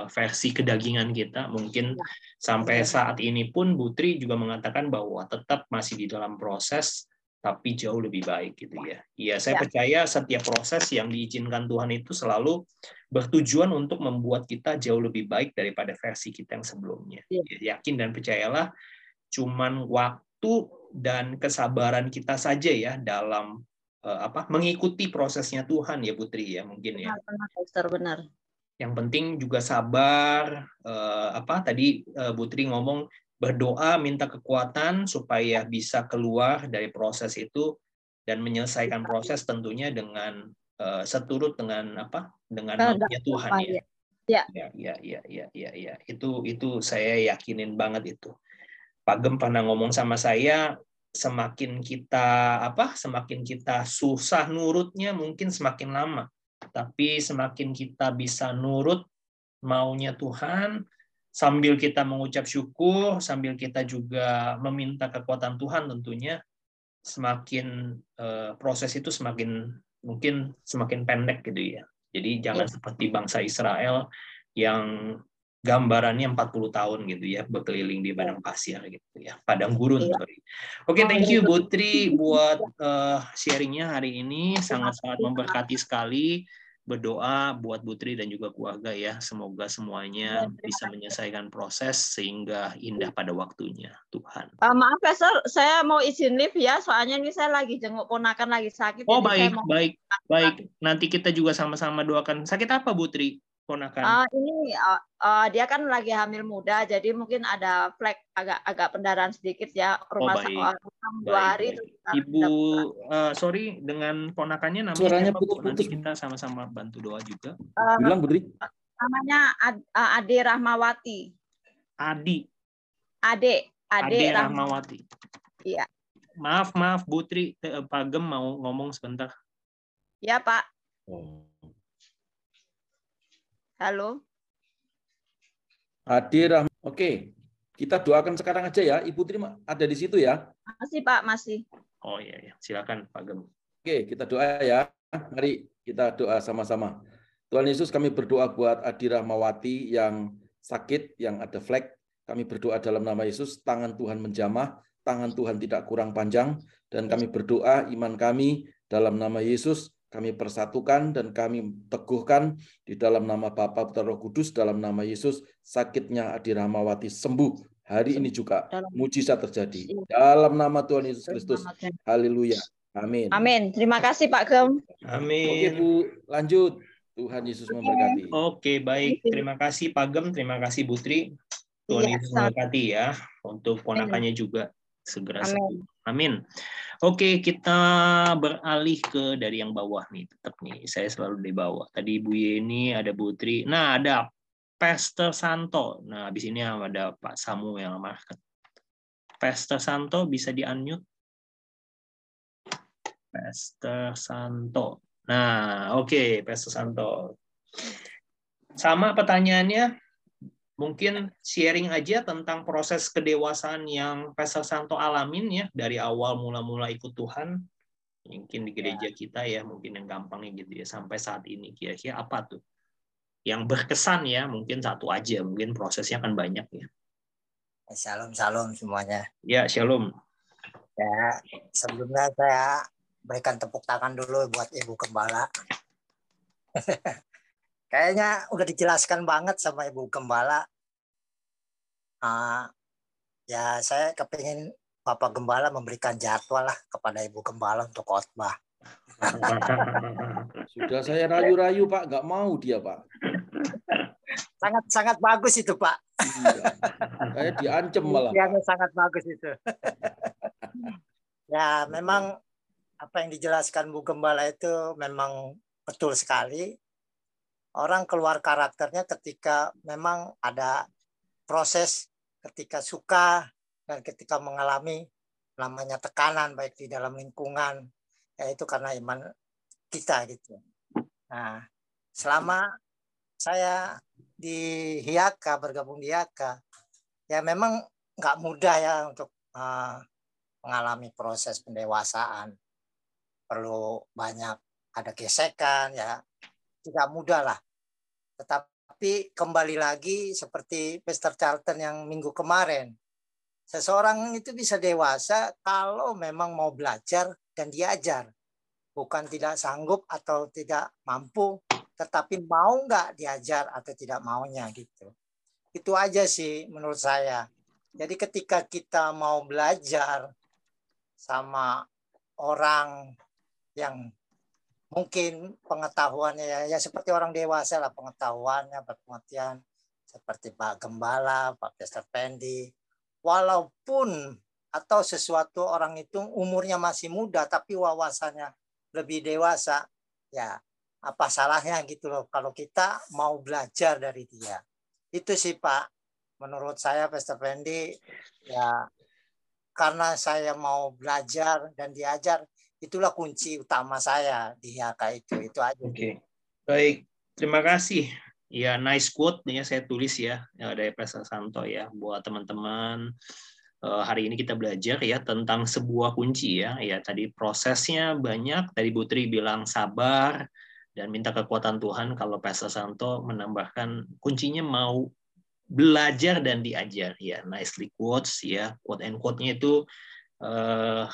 Speaker 1: versi kedagingan kita mungkin ya. sampai saat ini pun Butri juga mengatakan bahwa tetap masih di dalam proses tapi jauh lebih baik gitu ya. Iya, saya ya. percaya setiap proses yang diizinkan Tuhan itu selalu bertujuan untuk membuat kita jauh lebih baik daripada versi kita yang sebelumnya. Ya. ya yakin dan percayalah cuman waktu dan kesabaran kita saja ya dalam uh, apa mengikuti prosesnya Tuhan ya Putri ya mungkin ya.
Speaker 5: Benar, benar.
Speaker 1: Yang penting juga sabar. Eh, apa tadi eh, Butri ngomong berdoa minta kekuatan supaya bisa keluar dari proses itu dan menyelesaikan proses tentunya dengan uh, seturut dengan apa dengan maunya Tuhan ya. Ya. Ya, ya, ya, ya, ya, ya. Itu itu saya yakinin banget itu. Pak Gem pernah ngomong sama saya, semakin kita apa, semakin kita susah nurutnya mungkin semakin lama. Tapi semakin kita bisa nurut maunya Tuhan, sambil kita mengucap syukur, sambil kita juga meminta kekuatan Tuhan tentunya, semakin uh, proses itu semakin mungkin semakin pendek gitu ya. Jadi jangan ya. seperti bangsa Israel yang gambarannya 40 tahun gitu ya berkeliling di padang pasir gitu ya padang gurun ya. sorry oke okay, thank you Butri buat uh, sharingnya hari ini sangat sangat memberkati sekali berdoa buat Putri dan juga keluarga ya. Semoga semuanya ya, bisa menyelesaikan proses sehingga indah pada waktunya Tuhan.
Speaker 5: Uh, maaf ya, Sir, saya mau izin live ya, soalnya ini saya lagi jenguk ponakan lagi sakit.
Speaker 1: Oh baik, mau... baik, baik. Nanti kita juga sama-sama doakan. Sakit apa Putri? Ponakan?
Speaker 5: Uh, ini uh, uh, dia kan lagi hamil muda, jadi mungkin ada flek agak agak pendarahan sedikit ya rumah oh, baik. dua hari.
Speaker 1: Baik. Ibu, uh, sorry dengan ponakannya namanya Suaranya? Putus, Nanti kita sama-sama bantu doa juga.
Speaker 5: Uh, Bilang Budi. Namanya Ad, uh, Ade Rahmawati.
Speaker 1: Adi.
Speaker 5: Ade.
Speaker 1: Ade, Ade Rahmawati.
Speaker 5: Iya.
Speaker 1: Maaf, maaf, Butri, Pak Gem mau ngomong sebentar.
Speaker 5: Ya, Pak. Oh. Halo.
Speaker 6: Hadir. Oke. Kita doakan sekarang aja ya. Ibu Terima ada di situ ya?
Speaker 5: Masih, Pak, masih.
Speaker 1: Oh iya, iya. silakan Pak Gem.
Speaker 6: Oke, kita doa ya. Mari kita doa sama-sama. Tuhan Yesus kami berdoa buat Adi Rahmawati yang sakit, yang ada flek. Kami berdoa dalam nama Yesus, tangan Tuhan menjamah, tangan Tuhan tidak kurang panjang, dan kami berdoa iman kami dalam nama Yesus kami persatukan dan kami teguhkan di dalam nama Bapa Putra Roh Kudus dalam nama Yesus sakitnya Adi Rahmawati sembuh hari ini juga mujizat terjadi. Dalam nama Tuhan Yesus Kristus. Haleluya. Amin.
Speaker 5: Amin. Terima kasih Pak Gem.
Speaker 1: Amin.
Speaker 6: Oke Bu, lanjut. Tuhan Yesus memberkati.
Speaker 1: Oke, baik. Terima kasih Pak Gem, terima kasih Bu Tri. Tuhan
Speaker 5: Iya,
Speaker 1: Yesus memberkati ya untuk ponakannya juga segera
Speaker 5: Amin.
Speaker 1: sembuh. Amin. Oke, kita beralih ke dari yang bawah nih, tetap nih. Saya selalu di bawah. Tadi Bu Yeni, ada Bu Tri. Nah, ada Pastor Santo. Nah, habis ini ada Pak Samuel Market. Pastor Santo bisa di-unmute? Pastor Santo. Nah, oke, Pastor Santo. Sama pertanyaannya, mungkin sharing aja tentang proses kedewasaan yang Pastor Santo alamin ya dari awal mula-mula ikut Tuhan. Mungkin di gereja kita ya mungkin yang gampangnya gitu ya sampai saat ini kira-kira apa tuh? Yang berkesan ya mungkin satu aja mungkin prosesnya kan banyak ya.
Speaker 7: Shalom, shalom semuanya.
Speaker 1: ya shalom.
Speaker 7: Ya, sebelumnya saya berikan tepuk tangan dulu buat Ibu Gembala. Kayaknya udah dijelaskan banget sama Ibu Gembala. Ah, ya, saya kepingin Bapak Gembala memberikan jadwal lah kepada Ibu Gembala untuk khotbah.
Speaker 6: Sudah saya rayu-rayu Pak, nggak mau dia Pak.
Speaker 7: Sangat sangat bagus itu Pak.
Speaker 6: Iya. Saya diancam malah.
Speaker 7: Yang sangat bagus itu. ya memang apa yang dijelaskan Bu Gembala itu memang betul sekali. Orang keluar karakternya ketika memang ada proses ketika suka dan ketika mengalami namanya tekanan baik di dalam lingkungan yaitu karena iman kita gitu. Nah, selama saya di Hiaka bergabung di Hiaka ya memang nggak mudah ya untuk uh, mengalami proses pendewasaan perlu banyak ada gesekan ya tidak mudah lah tetapi kembali lagi seperti Mr. Charlton yang minggu kemarin seseorang itu bisa dewasa kalau memang mau belajar dan diajar bukan tidak sanggup atau tidak mampu tetapi mau nggak diajar atau tidak maunya gitu itu aja sih menurut saya jadi ketika kita mau belajar sama orang yang mungkin pengetahuannya ya, ya seperti orang dewasa lah pengetahuannya berpengertian seperti Pak Gembala, Pak Pastor Pendi. Walaupun atau sesuatu orang itu umurnya masih muda tapi wawasannya lebih dewasa, ya apa salahnya gitu loh kalau kita mau belajar dari dia. Itu sih Pak, menurut saya Pastor Pendi ya karena saya mau belajar dan diajar itulah kunci utama saya di HK itu itu aja.
Speaker 1: Oke, baik. Terima kasih. Ya, nice quote nih ya saya tulis ya ya, dari Pastor Santo ya buat teman-teman. Eh, hari ini kita belajar ya tentang sebuah kunci ya. Ya tadi prosesnya banyak. Tadi Putri bilang sabar dan minta kekuatan Tuhan. Kalau Pastor Santo menambahkan kuncinya mau belajar dan diajar ya. Nicely quotes ya. Quote and quote-nya itu eh,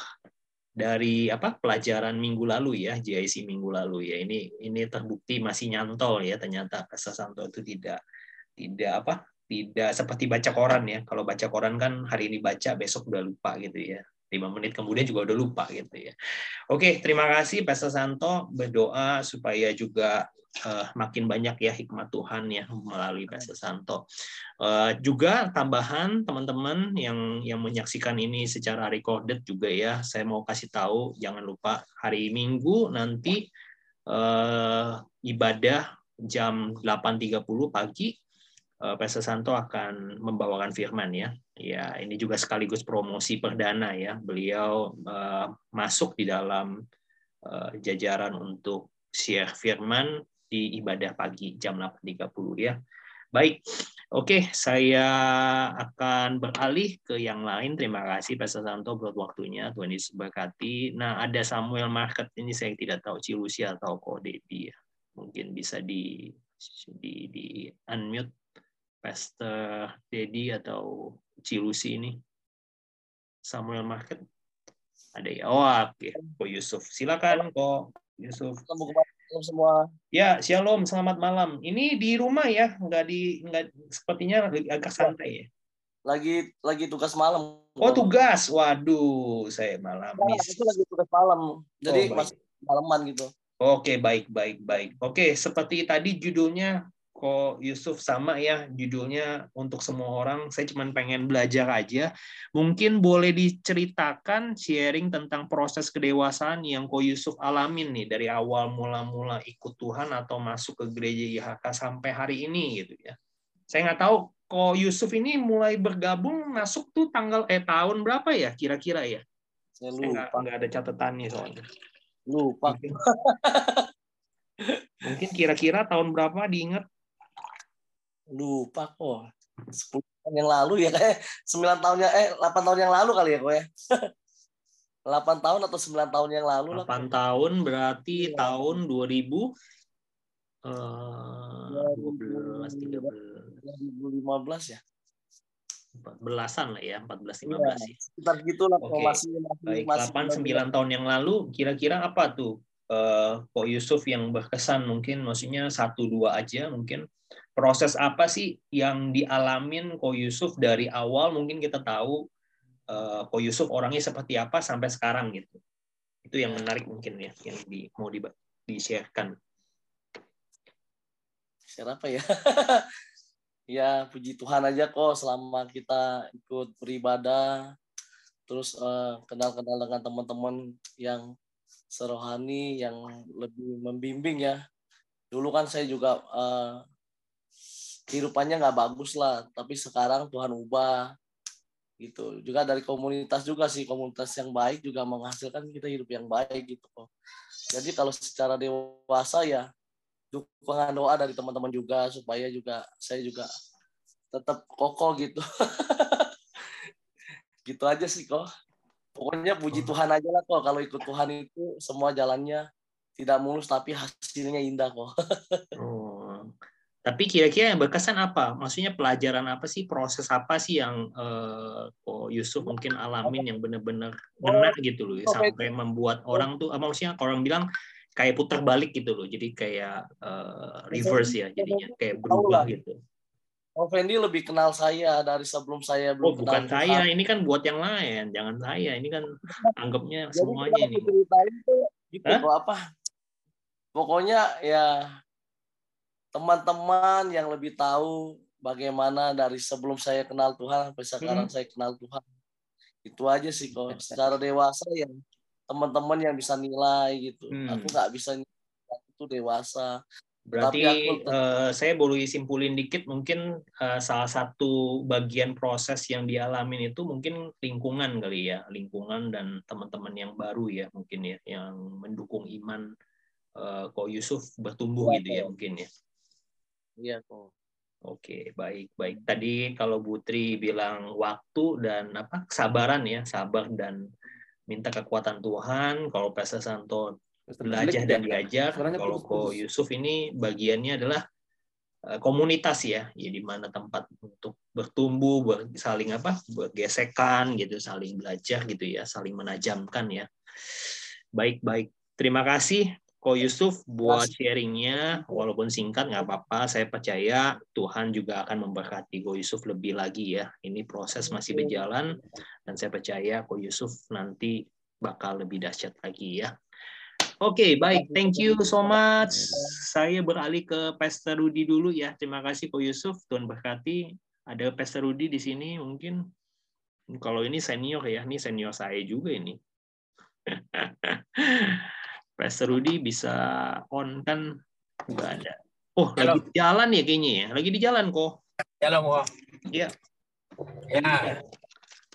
Speaker 1: dari apa pelajaran minggu lalu ya JIC minggu lalu ya. Ini ini terbukti masih nyantol ya ternyata Pastor Santo itu tidak tidak apa tidak seperti baca koran ya. Kalau baca koran kan hari ini baca besok udah lupa gitu ya lima menit kemudian juga udah lupa gitu ya. Oke terima kasih Pastor Santo berdoa supaya juga eh, makin banyak ya hikmat Tuhan ya melalui Pastor Santo. Eh, juga tambahan teman-teman yang yang menyaksikan ini secara recorded juga ya, saya mau kasih tahu jangan lupa hari Minggu nanti eh, ibadah jam 8.30 pagi Pastor Santo akan membawakan firman ya. Ya, ini juga sekaligus promosi perdana ya. Beliau eh, masuk di dalam eh, jajaran untuk share firman di ibadah pagi jam 8.30 ya. Baik, oke, saya akan beralih ke yang lain. Terima kasih Pastor Santo buat waktunya. Tuhan Yesus berkati. Nah, ada Samuel Market ini saya tidak tahu Cilusi atau Kodebi. ya. Mungkin bisa di di, di unmute Pastor Dedi atau Cilusi ini. Samuel Market. Ada ya. Oh, oke. Ko Yusuf. Silakan kok Yusuf.
Speaker 8: Shalom semua.
Speaker 1: Ya, shalom, selamat malam. Ini di rumah ya, nggak di nggak sepertinya agak santai ya.
Speaker 8: lagi lagi tugas malam.
Speaker 1: Oh tugas, waduh, saya malam.
Speaker 8: Nah, itu lagi tugas malam, jadi
Speaker 1: Oh,
Speaker 8: masih malaman gitu.
Speaker 1: Oke, baik, baik, baik. Oke, seperti tadi judulnya kok Yusuf sama ya judulnya untuk semua orang. Saya cuma pengen belajar aja. Mungkin boleh diceritakan sharing tentang proses kedewasaan yang kok Yusuf alamin nih dari awal mula-mula ikut Tuhan atau masuk ke gereja IHK sampai hari ini gitu ya. Saya nggak tahu kok Yusuf ini mulai bergabung masuk tuh tanggal eh tahun berapa ya kira-kira ya?
Speaker 8: Saya
Speaker 1: Saya nggak
Speaker 8: lupa,
Speaker 1: nggak ada catatannya soalnya.
Speaker 8: lupa.
Speaker 1: Mungkin kira-kira tahun berapa diingat?
Speaker 8: Lupa kok 10 tahun yang lalu ya kayak 9 tahun yang eh 8 tahun yang lalu kali ya ya 8 tahun atau 9 tahun yang lalu lah.
Speaker 1: 8 tahun berarti
Speaker 8: Iya.
Speaker 1: tahun 2000 eh 12 13
Speaker 8: 2015 ya.
Speaker 1: 14-an lah ya, 14 15
Speaker 8: Iya,
Speaker 1: sih.
Speaker 8: sekitar gitulah
Speaker 1: Oke.
Speaker 8: masih masih
Speaker 1: Baik,
Speaker 8: masih
Speaker 1: 8 9 tahun yang lalu kira-kira apa tuh eh Kok Yusuf yang berkesan mungkin? Maksudnya satu dua aja mungkin proses apa sih yang dialamin Ko Yusuf dari awal mungkin kita tahu eh, Ko Yusuf orangnya seperti apa sampai sekarang gitu. Itu yang menarik mungkin ya yang di, mau di di-sharekan.
Speaker 8: share apa ya ya puji Tuhan aja kok selama kita ikut beribadah terus eh, kenal-kenal dengan teman-teman yang serohani yang lebih membimbing ya dulu kan saya juga eh, kehidupannya nggak bagus lah tapi sekarang Tuhan ubah gitu. Juga dari komunitas juga sih komunitas yang baik juga menghasilkan kita hidup yang baik gitu. Kok jadi kalau secara dewasa ya dukungan doa dari teman-teman juga supaya juga saya juga tetap kokoh gitu. Gitu aja sih kok. Pokoknya puji Tuhan aja lah kok. Kalau ikut Tuhan itu semua jalannya tidak mulus tapi hasilnya indah kok.
Speaker 1: Oh. Tapi kira-kira yang berkesan apa? Maksudnya pelajaran apa sih, proses apa sih yang eh, kok Yusuf mungkin alamin yang benar-benar ngena gitu loh, ya,
Speaker 8: Oh,
Speaker 1: sampai membuat orang tuh, maksudnya orang bilang kayak putar balik gitu loh, jadi kayak eh, reverse ya, jadinya kayak berubah gitu.
Speaker 8: Oh Fendi lebih kenal saya dari sebelum saya
Speaker 1: Oh
Speaker 8: belum
Speaker 1: bukan
Speaker 8: kenal
Speaker 1: saya,
Speaker 8: Tuhan.
Speaker 1: ini kan buat yang lain, jangan saya, ini kan anggapnya
Speaker 8: Jadi
Speaker 1: semuanya
Speaker 8: kita
Speaker 1: ini.
Speaker 8: tuh gitu
Speaker 1: Hah?
Speaker 8: apa pokoknya ya teman-teman yang lebih tahu bagaimana dari sebelum saya kenal Tuhan sampai sekarang
Speaker 1: Hmm.
Speaker 8: saya kenal Tuhan itu aja sih kok secara dewasa ya teman-teman yang bisa nilai gitu
Speaker 1: Hmm.
Speaker 8: aku nggak bisa nilai itu dewasa
Speaker 1: Berarti
Speaker 8: Tapi aku-
Speaker 1: eh, saya boleh simpulin dikit mungkin eh, salah satu bagian proses yang dialamin itu mungkin lingkungan kali ya, lingkungan dan teman-teman yang baru ya mungkin ya yang mendukung iman eh, Ko Yusuf bertumbuh
Speaker 8: Iya,
Speaker 1: gitu ya
Speaker 8: Ko.
Speaker 1: mungkin ya.
Speaker 8: Iya kok
Speaker 1: Oke, baik, baik. Tadi kalau Putri bilang waktu dan apa kesabaran ya, sabar dan minta kekuatan Tuhan. Kalau Pastor Santo belajar dan diajar.
Speaker 6: Suaranya
Speaker 1: Kalau Ko. Yusuf ini bagiannya adalah eh, komunitas ya, ya di mana tempat untuk bertumbuh, ber- saling apa, bergesekan gitu, saling belajar gitu ya, saling menajamkan ya. Baik, baik. Terima kasih Ko Yusuf buat sharingnya, walaupun singkat nggak apa-apa. Saya percaya Tuhan juga akan memberkati Ko Yusuf lebih lagi ya. Ini proses masih berjalan dan saya percaya Ko Yusuf nanti bakal lebih dahsyat lagi ya. Oke, baik. Thank you so much. Saya beralih ke Pastor Rudi dulu ya. Terima kasih Ko Yusuf. Tuhan berkati. Ada Pastor Rudi di sini mungkin. Kalau ini senior ya, ini senior saya juga ini. Pastor Rudi bisa on kan nggak ada. Oh,
Speaker 9: Halo.
Speaker 1: lagi di jalan ya kayaknya ya. Lagi di jalan kok.
Speaker 9: Halo, Mo.
Speaker 1: Iya.
Speaker 9: Ya,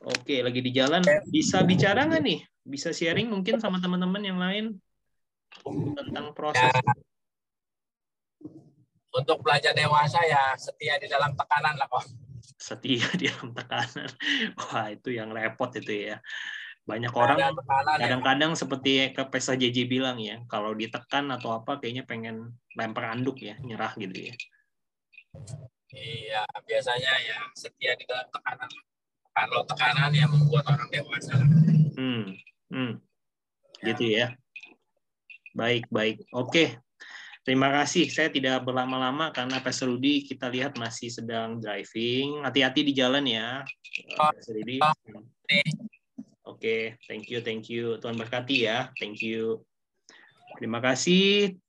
Speaker 1: Oke, lagi di jalan. Bisa bicara nggak nih? Bisa sharing mungkin sama teman-teman yang lain tentang proses.
Speaker 9: untuk belajar dewasa ya setia di dalam tekanan lah kok.
Speaker 1: setia di dalam tekanan. Wah, itu yang repot itu ya. Banyak orang
Speaker 9: tekanan ya.
Speaker 1: kadang-kadang seperti ke Pesa JJ bilang ya, kalau ditekan atau apa kayaknya pengen lempar anduk ya, nyerah gitu ya.
Speaker 9: Iya, biasanya ya setia di dalam tekanan. Kalau tekanan yang membuat orang dewasa.
Speaker 1: Hmm. Hmm. Gitu ya. Baik, baik. Oke. Terima kasih. Saya tidak berlama-lama karena Pak Rudi kita lihat masih sedang driving. Hati-hati di jalan ya, Pak Rudi. Oke, thank you, thank you. Tuhan berkati ya, thank you. Terima kasih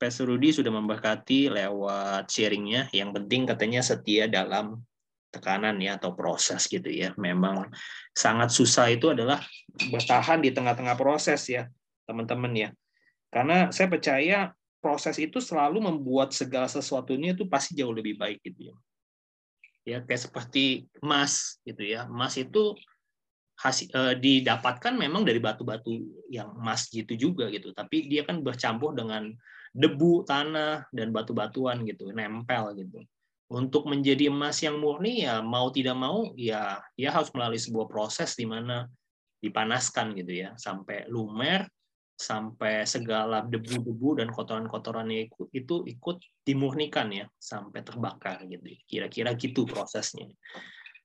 Speaker 1: Pak Rudi sudah memberkati lewat sharingnya. Yang penting katanya setia dalam tekanan ya atau proses gitu ya. Memang sangat susah itu adalah bertahan di tengah-tengah proses ya, teman-teman ya. Karena saya percaya proses itu selalu membuat segala sesuatunya itu pasti jauh lebih baik gitu ya. Ya kayak seperti emas gitu ya. Emas itu hasil eh, didapatkan memang dari batu-batu yang emas gitu juga gitu. Tapi dia kan bercampur dengan debu, tanah dan batu-batuan gitu, nempel gitu. Untuk menjadi emas yang murni ya mau tidak mau ya ya harus melalui sebuah proses di mana dipanaskan gitu ya sampai lumer sampai segala debu-debu dan kotoran-kotorannya ikut itu ikut dimurnikan ya sampai terbakar gitu kira-kira gitu prosesnya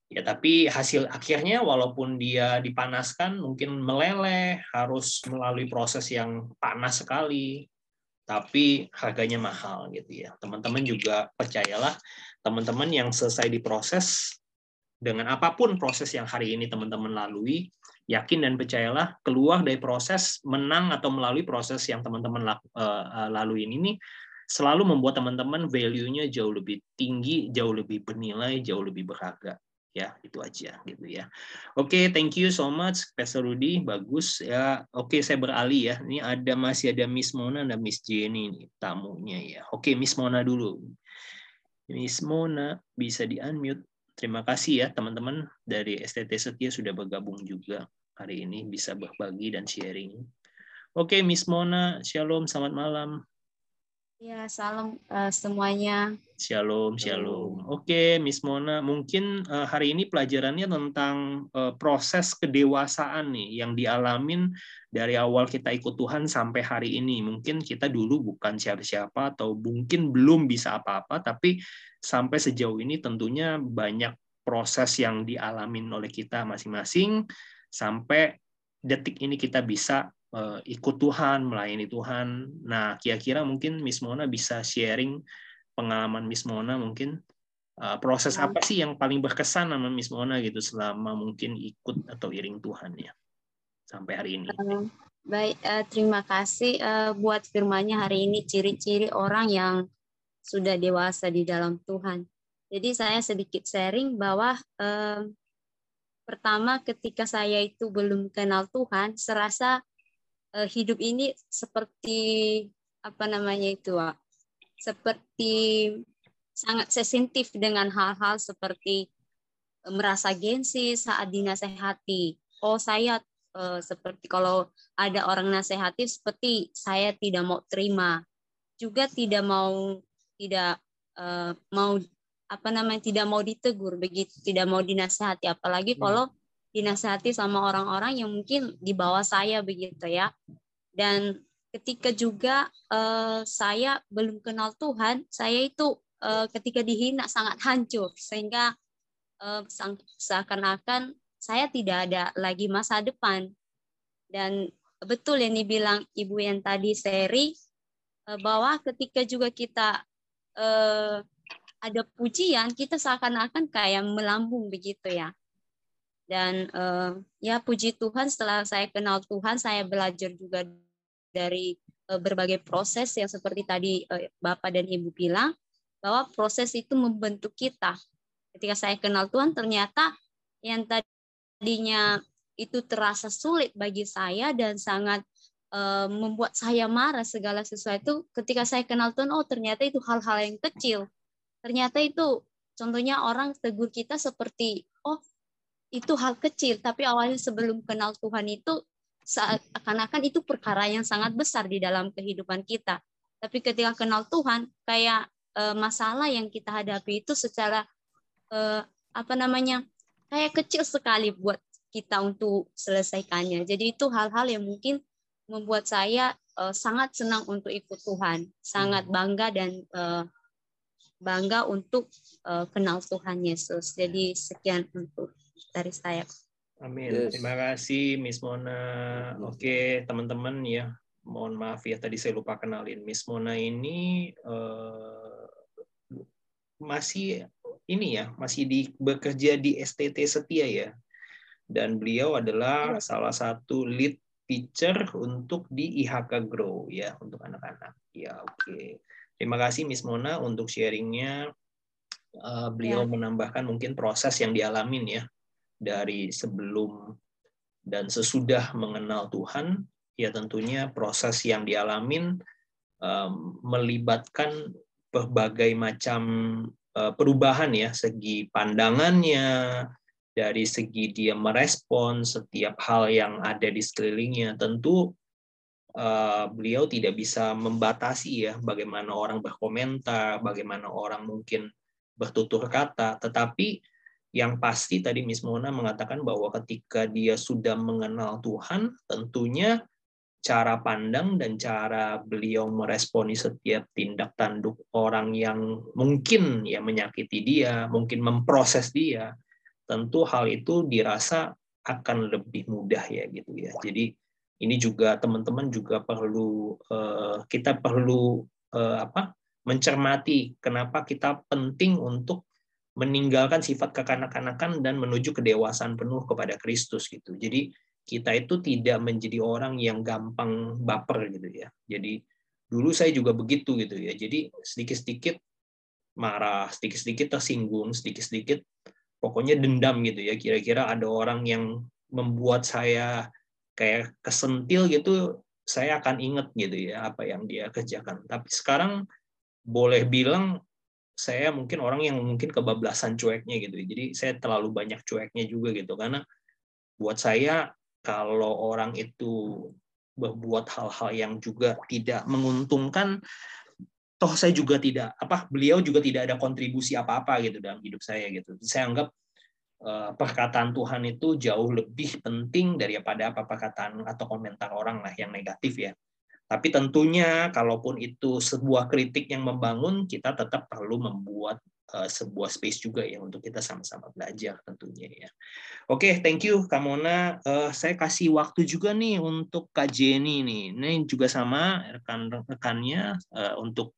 Speaker 1: ya tapi hasil akhirnya walaupun dia dipanaskan mungkin meleleh harus melalui proses yang panas sekali tapi harganya mahal gitu ya teman-teman juga percayalah teman-teman yang selesai diproses dengan apa pun proses yang hari ini teman-teman lalui yakin dan percayalah keluar dari proses menang atau melalui proses yang teman-teman uh, lalui ini selalu membuat teman-teman value-nya jauh lebih tinggi, jauh lebih bernilai, jauh lebih berharga. Ya, itu aja gitu ya. Oke, okay, thank you so much Pastor Rudy, bagus ya. Oke, okay, saya beralih ya. Ini ada masih ada Miss Mona dan Miss Jenny nih tamunya ya. Oke, okay, Miss Mona dulu. Miss Mona bisa di-unmute. Terima kasih ya teman-teman dari STT Setia sudah bergabung juga hari ini bisa berbagi dan sharing. Oke, Miss Mona, Shalom, selamat malam.
Speaker 10: Ya, salam uh, semuanya.
Speaker 1: Shalom, shalom. Oke, Miss Mona, mungkin uh, hari ini pelajarannya tentang uh, proses kedewasaan nih yang dialamin dari awal kita ikut Tuhan sampai hari ini. Mungkin kita dulu bukan siapa-siapa atau mungkin belum bisa apa-apa, tapi sampai sejauh ini tentunya banyak proses yang dialamin oleh kita masing-masing sampai detik ini kita bisa ikut Tuhan, melayani Tuhan. Nah, kira-kira mungkin Miss Mona bisa sharing pengalaman Miss Mona mungkin uh, proses hmm. apa sih yang paling berkesan sama Miss Mona gitu selama mungkin ikut atau iring Tuhan ya sampai hari ini. Uh,
Speaker 10: baik, uh, terima kasih uh, buat firmanya hari ini ciri-ciri orang yang sudah dewasa di dalam Tuhan. Jadi saya sedikit sharing bahwa uh, pertama ketika saya itu belum kenal Tuhan, serasa uh, hidup ini seperti apa namanya itu, Wak? seperti sangat sensitif dengan hal-hal seperti uh, merasa gengsi saat dinasehati. Oh saya uh, seperti kalau ada orang nasehati seperti saya tidak mau terima, juga tidak mau tidak uh, mau apa namanya tidak mau ditegur begitu tidak mau dinasehati apalagi hmm. kalau dinasehati sama orang-orang yang mungkin di bawah saya begitu ya. Dan ketika juga uh, saya belum kenal Tuhan saya itu uh, ketika dihina sangat hancur. Sehingga uh, seakan-akan saya tidak ada lagi masa depan. Dan betul yang dibilang ibu yang tadi seri bahwa ketika juga kita ada pujian, kita seakan-akan kayak melambung begitu ya. Dan uh, ya puji Tuhan setelah saya kenal Tuhan, saya belajar juga dari uh, berbagai proses yang seperti tadi uh, Bapak dan Ibu bilang, bahwa proses itu membentuk kita. Ketika saya kenal Tuhan, ternyata yang tadinya itu terasa sulit bagi saya dan sangat uh, membuat saya marah segala sesuatu ketika saya kenal Tuhan oh ternyata itu hal-hal yang kecil ternyata itu contohnya orang tegur kita seperti oh itu hal kecil tapi awalnya sebelum kenal Tuhan itu seakan-akan itu perkara yang sangat besar di dalam kehidupan kita. Tapi ketika kenal Tuhan kayak e, masalah yang kita hadapi itu secara e, apa namanya kayak kecil sekali buat kita untuk selesaikannya. Jadi itu hal-hal yang mungkin membuat saya e, sangat senang untuk ikut Tuhan. Sangat bangga dan e, bangga untuk uh, kenal Tuhan Yesus. Jadi sekian untuk dari saya.
Speaker 1: Amin. Yes. Terima kasih Miss Mona. Oke, teman-teman ya. mohon maaf ya tadi saya lupa kenalin Miss Mona ini uh, masih ini ya masih di bekerja di STT Setia ya dan beliau adalah ya. salah satu lead teacher untuk di IHK Grow ya untuk anak-anak ya oke okay. terima kasih Miss Mona untuk sharingnya uh, beliau ya. menambahkan mungkin proses yang dialamin ya dari sebelum dan sesudah mengenal Tuhan ya tentunya proses yang dialamin melibatkan berbagai macam uh, perubahan ya segi pandangannya dari segi dia merespon setiap hal yang ada di sekelilingnya. Tentu uh, beliau tidak bisa membatasi ya bagaimana orang berkomentar bagaimana orang mungkin bertutur kata tetapi yang pasti tadi Miss Mona mengatakan bahwa ketika dia sudah mengenal Tuhan tentunya cara pandang dan cara beliau meresponi setiap tindak tanduk orang yang mungkin ya menyakiti dia, mungkin memproses dia, tentu hal itu dirasa akan lebih mudah ya gitu ya. Jadi ini juga teman-teman juga perlu uh, kita perlu uh, apa mencermati kenapa kita penting untuk meninggalkan sifat kekanak-kanakan dan menuju kedewasaan penuh kepada Kristus gitu. Jadi kita itu tidak menjadi orang yang gampang baper gitu ya. Jadi dulu saya juga begitu gitu ya. Jadi sedikit-sedikit marah, sedikit-sedikit tersinggung, sedikit-sedikit pokoknya dendam gitu ya. Kira-kira ada orang yang membuat saya kayak kesentil gitu, saya akan ingat gitu ya apa yang dia kerjakan. Tapi sekarang boleh bilang saya mungkin orang yang mungkin kebablasan cueknya gitu. Jadi saya terlalu banyak cueknya juga gitu. Karena buat saya kalau orang itu berbuat hal-hal yang juga tidak menguntungkan toh saya juga tidak apa beliau juga tidak ada kontribusi apa-apa gitu dalam hidup saya gitu. Saya anggap uh, perkataan Tuhan itu jauh lebih penting daripada apa perkataan atau komentar orang lah yang negatif ya tapi tentunya kalaupun itu sebuah kritik yang membangun kita tetap perlu membuat uh, sebuah space juga ya untuk kita sama-sama belajar tentunya ya. Oke, okay, thank you Kamona. Uh, saya kasih waktu juga nih untuk Kak Jenny nih. Ini juga sama rekan-rekannya uh, untuk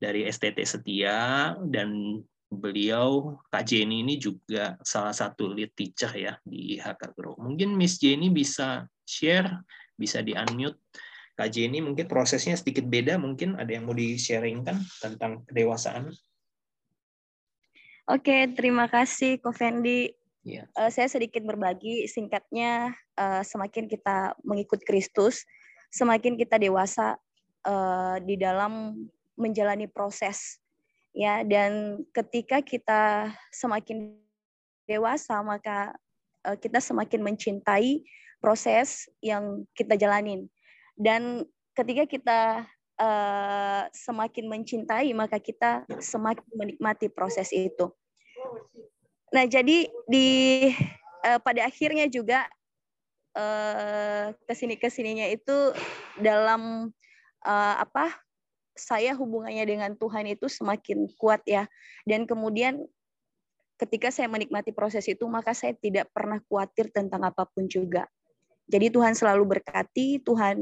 Speaker 1: dari STT Setia dan beliau Kak Jenny ini juga salah satu lead teacher ya di HK Grow. Mungkin Miss Jenny bisa share, bisa di-unmute. Kak Jenny mungkin prosesnya sedikit beda, mungkin ada yang mau di-sharingkan tentang kedewasaan.
Speaker 11: Oke, terima kasih Ko Fendi. Yeah. Iya. Uh, saya sedikit berbagi singkatnya uh, semakin kita mengikut Kristus, semakin kita dewasa uh, di dalam menjalani proses ya dan ketika kita semakin dewasa maka uh, kita semakin mencintai proses yang kita jalanin dan ketika kita uh, semakin mencintai, maka kita semakin menikmati proses itu. Nah, jadi di uh, pada akhirnya juga uh, ke sini ke sininya itu dalam uh, apa? Saya hubungannya dengan Tuhan itu semakin kuat ya. Dan kemudian ketika saya menikmati proses itu, maka saya tidak pernah khawatir tentang apa pun juga. Jadi Tuhan selalu berkati, Tuhan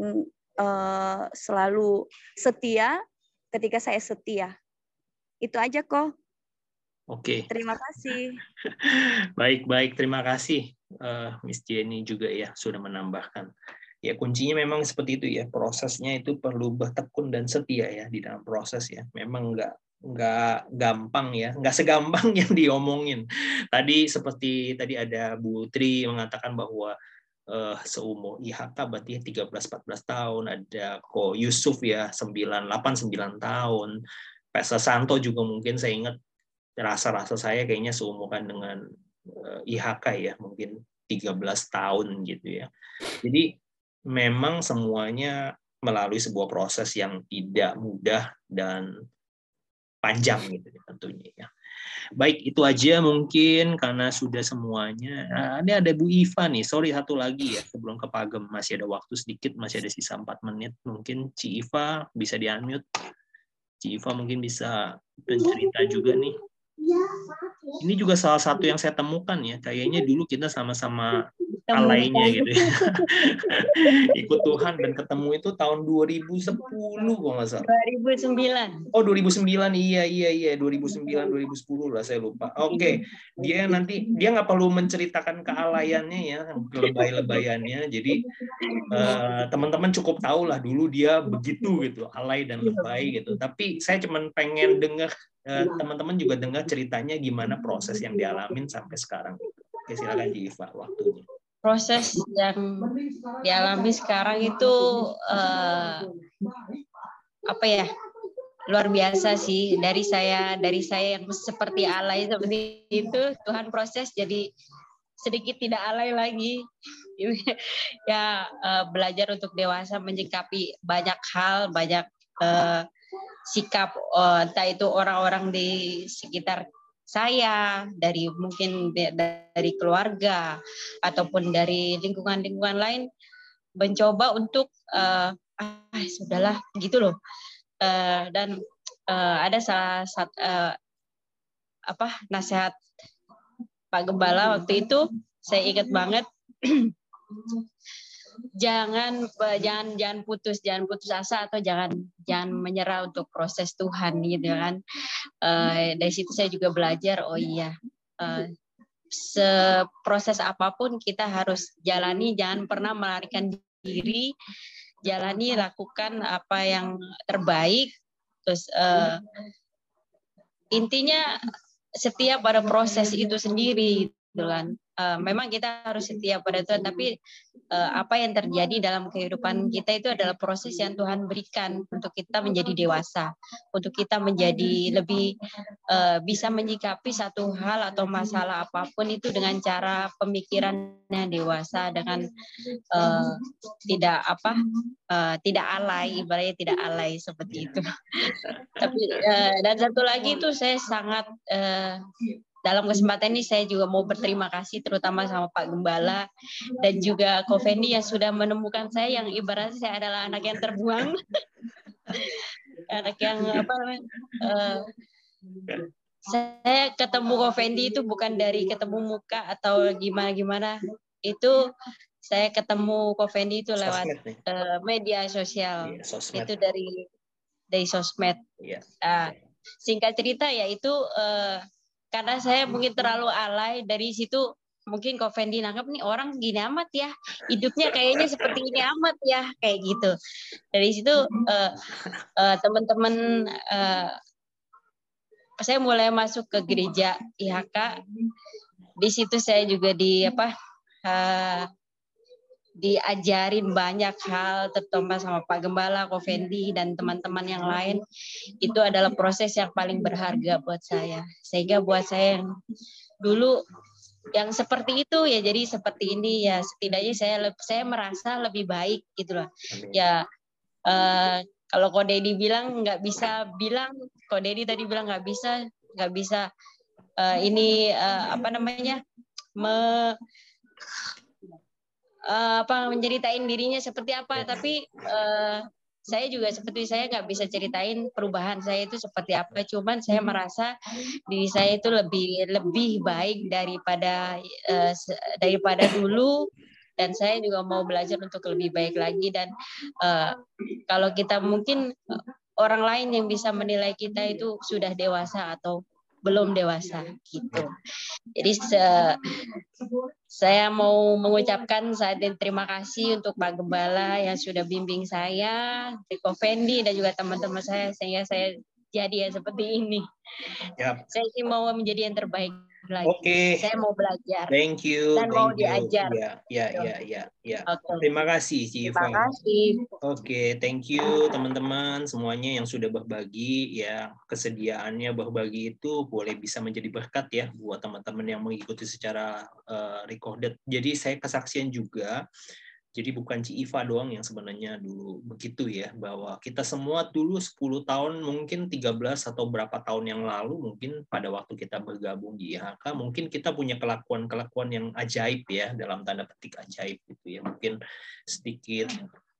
Speaker 11: uh, selalu setia ketika saya setia. Itu aja kok.
Speaker 1: Oke.
Speaker 11: Terima kasih.
Speaker 1: baik, baik. Terima kasih uh, Miss Jenny juga ya sudah menambahkan. Ya kuncinya memang seperti itu ya. Prosesnya itu perlu bertekun dan setia ya di dalam proses ya. Memang enggak nggak gampang ya, nggak segampang yang diomongin. Tadi seperti tadi ada Bu Tri mengatakan bahwa uh, seumur IHK berarti 13-14 tahun, ada Ko Yusuf ya 9-8-9 tahun, Pesa Santo juga mungkin saya ingat rasa-rasa saya kayaknya seumuran dengan uh, eh, IHK ya, mungkin 13 tahun gitu ya. Jadi memang semuanya melalui sebuah proses yang tidak mudah dan panjang gitu tentunya ya. Baik, itu aja mungkin karena sudah semuanya. Nah, ini ada Bu Iva nih. Sorry satu lagi ya sebelum ke Pagem masih ada waktu sedikit, masih ada sisa 4 menit. Mungkin Ci Iva bisa di-unmute. Ci Iva mungkin bisa bercerita juga nih. Ini juga salah satu yang saya temukan ya. Kayaknya dulu kita sama-sama alainya gitu ya. Ikut Tuhan dan ketemu itu tahun 2010 kok nggak salah.
Speaker 2: 2009.
Speaker 1: Oh 2009 iya iya iya 2009 2010 lah saya lupa. Oke okay. dia nanti dia nggak perlu menceritakan kealayannya ya lebay-lebayannya. Jadi uh, teman-teman cukup tahu lah dulu dia begitu gitu alay dan lebay gitu. Tapi saya cuma pengen dengar uh, teman-teman juga dengar ceritanya gimana proses yang dialamin sampai sekarang. Oke silakan Jiva waktunya.
Speaker 2: Proses yang dialami sekarang itu uh, apa ya? Luar biasa sih. Dari saya dari saya yang seperti alay seperti itu Tuhan proses jadi sedikit tidak alay lagi. Ya uh, belajar untuk dewasa menyikapi banyak hal banyak uh, sikap uh, entah itu orang-orang di sekitar saya, dari mungkin dari keluarga ataupun dari lingkungan-lingkungan lain mencoba untuk uh, ah sudahlah gitu loh. Uh, dan uh, ada salah satu uh, apa nasihat Pak Gembala waktu itu saya ingat banget jangan jangan jangan putus jangan putus asa atau jangan jangan menyerah untuk proses Tuhan gitu kan. Uh, dari situ saya juga belajar oh iya uh, seproses apa pun kita harus jalani jangan pernah melarikan diri. Jalani lakukan apa yang terbaik. Terus uh, intinya setiap pada proses itu sendiri gitu kan uh, memang kita harus setia pada Tuhan tapi uh, apa yang terjadi dalam kehidupan kita itu adalah proses yang Tuhan berikan untuk kita menjadi dewasa, untuk kita menjadi lebih uh, bisa menyikapi satu hal atau masalah apa pun itu dengan cara pemikiran yang dewasa, dengan uh, tidak apa, uh, tidak alay, ibaratnya tidak alay seperti itu. Tapi uh, dan satu lagi itu saya sangat uh, dalam kesempatan ini saya juga mau berterima kasih terutama sama Pak Gembala dan juga Ko Fendi yang sudah menemukan saya yang ibaratnya saya adalah anak yang terbuang. Anak yang apa uh, saya ketemu Ko Fendi itu bukan dari ketemu muka atau gimana gimana itu saya ketemu Ko Fendi itu lewat uh, media sosial. Iya, itu dari dari sosmed. Yeah. uh, singkat cerita ya itu uh, karena saya mungkin terlalu alay dari situ mungkin kok Fendi nangkep nih orang gini amat ya. Hidupnya kayaknya seperti ini amat ya. Kayak gitu. Dari situ uh, uh, teman-teman uh, saya mulai masuk ke gereja IHK di situ saya juga di apa uh, diajarin banyak hal terutama sama Pak Gembala, Ko Fendi dan teman-teman yang lain itu adalah proses yang paling berharga buat saya. Sehingga buat saya yang dulu yang seperti itu ya jadi seperti ini ya setidaknya saya saya merasa lebih baik gitu loh. Ya uh, kalau Ko Dedi bilang nggak bisa bilang Ko Dedi tadi bilang nggak bisa nggak bisa uh, ini uh, apa namanya me uh, apa menceritain dirinya seperti apa. Tapi uh, saya juga seperti saya nggak bisa ceritain perubahan saya itu seperti apa. Cuman saya merasa diri saya itu lebih lebih baik daripada uh, daripada dulu. Dan saya juga mau belajar untuk lebih baik lagi. Dan uh, kalau kita mungkin orang lain yang bisa menilai kita itu sudah dewasa atau belum dewasa gitu. Jadi se saya mau mengucapkan saat ini terima kasih untuk Pak Gembala yang sudah bimbing saya, Riko Fendi dan juga teman-teman saya sehingga saya jadi ya seperti ini. Yep. Saya sih mau menjadi yang terbaik lagi. Oke. Okay. Saya mau belajar.
Speaker 1: Thank you.
Speaker 2: Dan
Speaker 1: Thank
Speaker 2: mau
Speaker 1: you.
Speaker 2: diajar.
Speaker 1: Ya, ya, ya, ya, ya. Okay. Terima kasih, Civa.
Speaker 2: Terima kasih.
Speaker 1: Oke, okay, thank you teman-teman semuanya yang sudah berbagi ya kesediaannya berbagi itu boleh bisa menjadi berkat ya buat teman-teman yang mengikuti secara uh, recorded. Jadi saya kesaksian juga jadi bukan Ci Iva doang yang sebenarnya dulu begitu ya, bahwa kita semua dulu 10 tahun, mungkin 13 atau berapa tahun yang lalu, mungkin pada waktu kita bergabung di IHK, mungkin kita punya kelakuan-kelakuan yang ajaib ya, dalam tanda petik ajaib gitu ya. Mungkin sedikit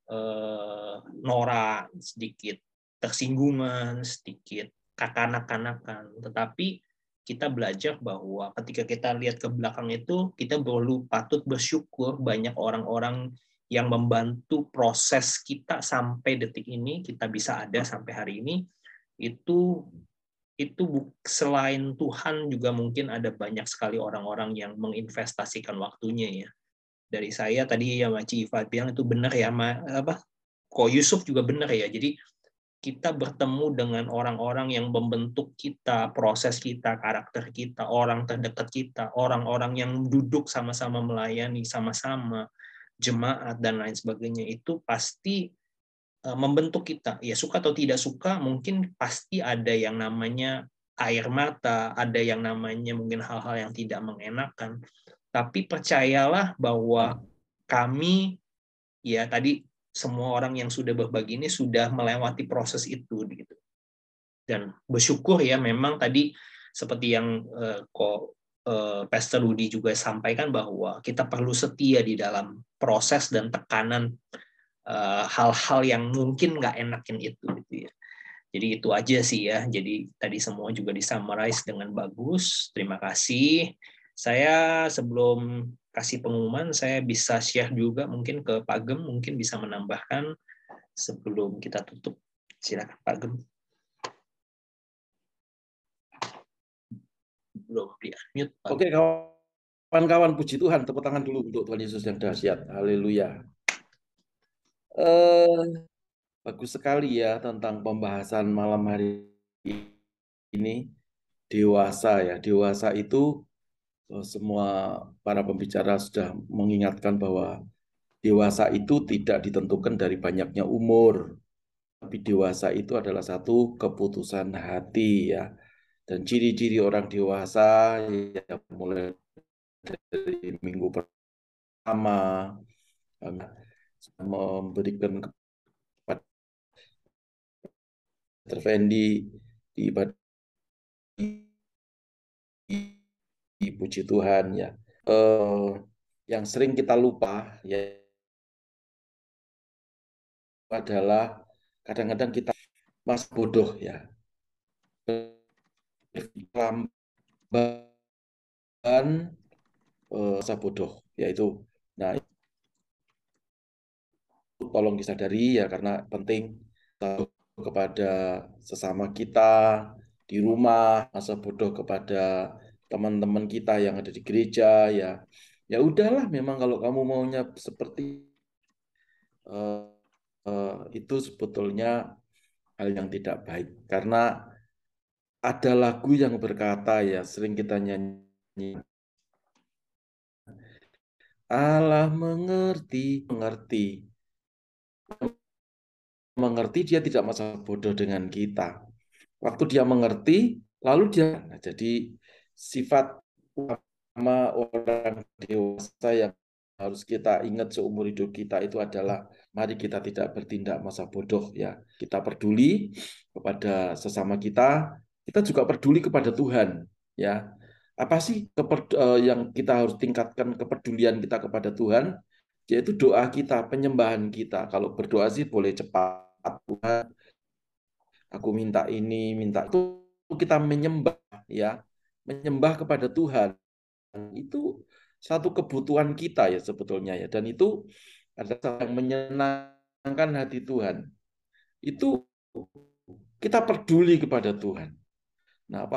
Speaker 1: eh, norak, sedikit tersinggungan, sedikit kakanak-kanakan. Tetapi kita belajar bahwa ketika kita lihat ke belakang itu kita perlu patut bersyukur banyak orang-orang yang membantu proses kita sampai detik ini kita bisa ada sampai hari ini itu itu selain Tuhan juga mungkin ada banyak sekali orang-orang yang menginvestasikan waktunya ya. Dari saya tadi ya Maci Iva bilang itu benar ya, ma, apa? Ko Yusuf juga benar ya. Jadi kita bertemu dengan orang-orang yang membentuk kita, proses kita, karakter kita, orang terdekat kita, orang-orang yang duduk sama-sama melayani sama-sama, jemaat dan lain sebagainya itu pasti Eh, membentuk kita. Ya suka atau tidak suka, mungkin pasti ada yang namanya air mata, ada yang namanya mungkin hal-hal yang tidak mengenakan. Tapi percayalah bahwa kami, ya tadi semua orang yang sudah berbagi ini sudah melewati proses itu, gitu. Dan bersyukur ya, memang tadi seperti yang uh, kok uh, Pastor Rudi juga sampaikan bahwa kita perlu setia di dalam proses dan tekanan Eh, hal-hal yang mungkin nggak enakin itu gitu ya. Jadi itu aja sih ya. Jadi tadi semua juga disummarize dengan bagus. Terima kasih. Saya sebelum kasih pengumuman, saya bisa share juga mungkin ke Pak Gem, mungkin bisa menambahkan sebelum kita tutup. Silakan Pak Gem.
Speaker 6: Belum di unmute. Oke kawan-kawan, puji Tuhan. Tepuk tangan dulu untuk Tuhan Yesus yang dahsyat. Haleluya. Eh, bagus sekali ya tentang pembahasan malam hari ini dewasa ya. Dewasa itu semua para pembicara sudah mengingatkan bahwa dewasa itu tidak ditentukan dari banyaknya umur, tapi dewasa itu adalah satu keputusan hati ya. Dan ciri-ciri orang dewasa ya mulai dari minggu pertama memberikan kepada Terfendi di ibadah puji Tuhan ya. Eh, yang sering kita lupa ya adalah kadang-kadang kita mas bodoh ya. Lamban eh, masa bodoh yaitu nah tolong disadari ya karena penting kepada sesama kita di rumah, masa bodoh kepada teman-teman kita yang ada di gereja ya. Ya udahlah memang kalau kamu maunya seperti uh, uh, itu sebetulnya hal yang tidak baik karena ada lagu yang berkata ya sering kita nyanyi Allah mengerti mengerti mengerti dia tidak masa bodoh dengan kita. Waktu dia mengerti, lalu dia nah, jadi sifat utama orang dewasa yang harus kita ingat seumur hidup kita itu adalah mari kita tidak bertindak masa bodoh ya. Kita peduli kepada sesama kita, kita juga peduli kepada Tuhan ya. Apa sih eh, yang kita harus tingkatkan kepedulian kita kepada Tuhan? yaitu doa kita, penyembahan kita. Kalau berdoa sih boleh cepat, Tuhan, aku minta ini, minta itu kita menyembah ya, menyembah kepada Tuhan. Itu satu kebutuhan kita ya sebetulnya ya dan itu adalah yang menyenangkan hati Tuhan. Itu kita peduli kepada Tuhan. Nah,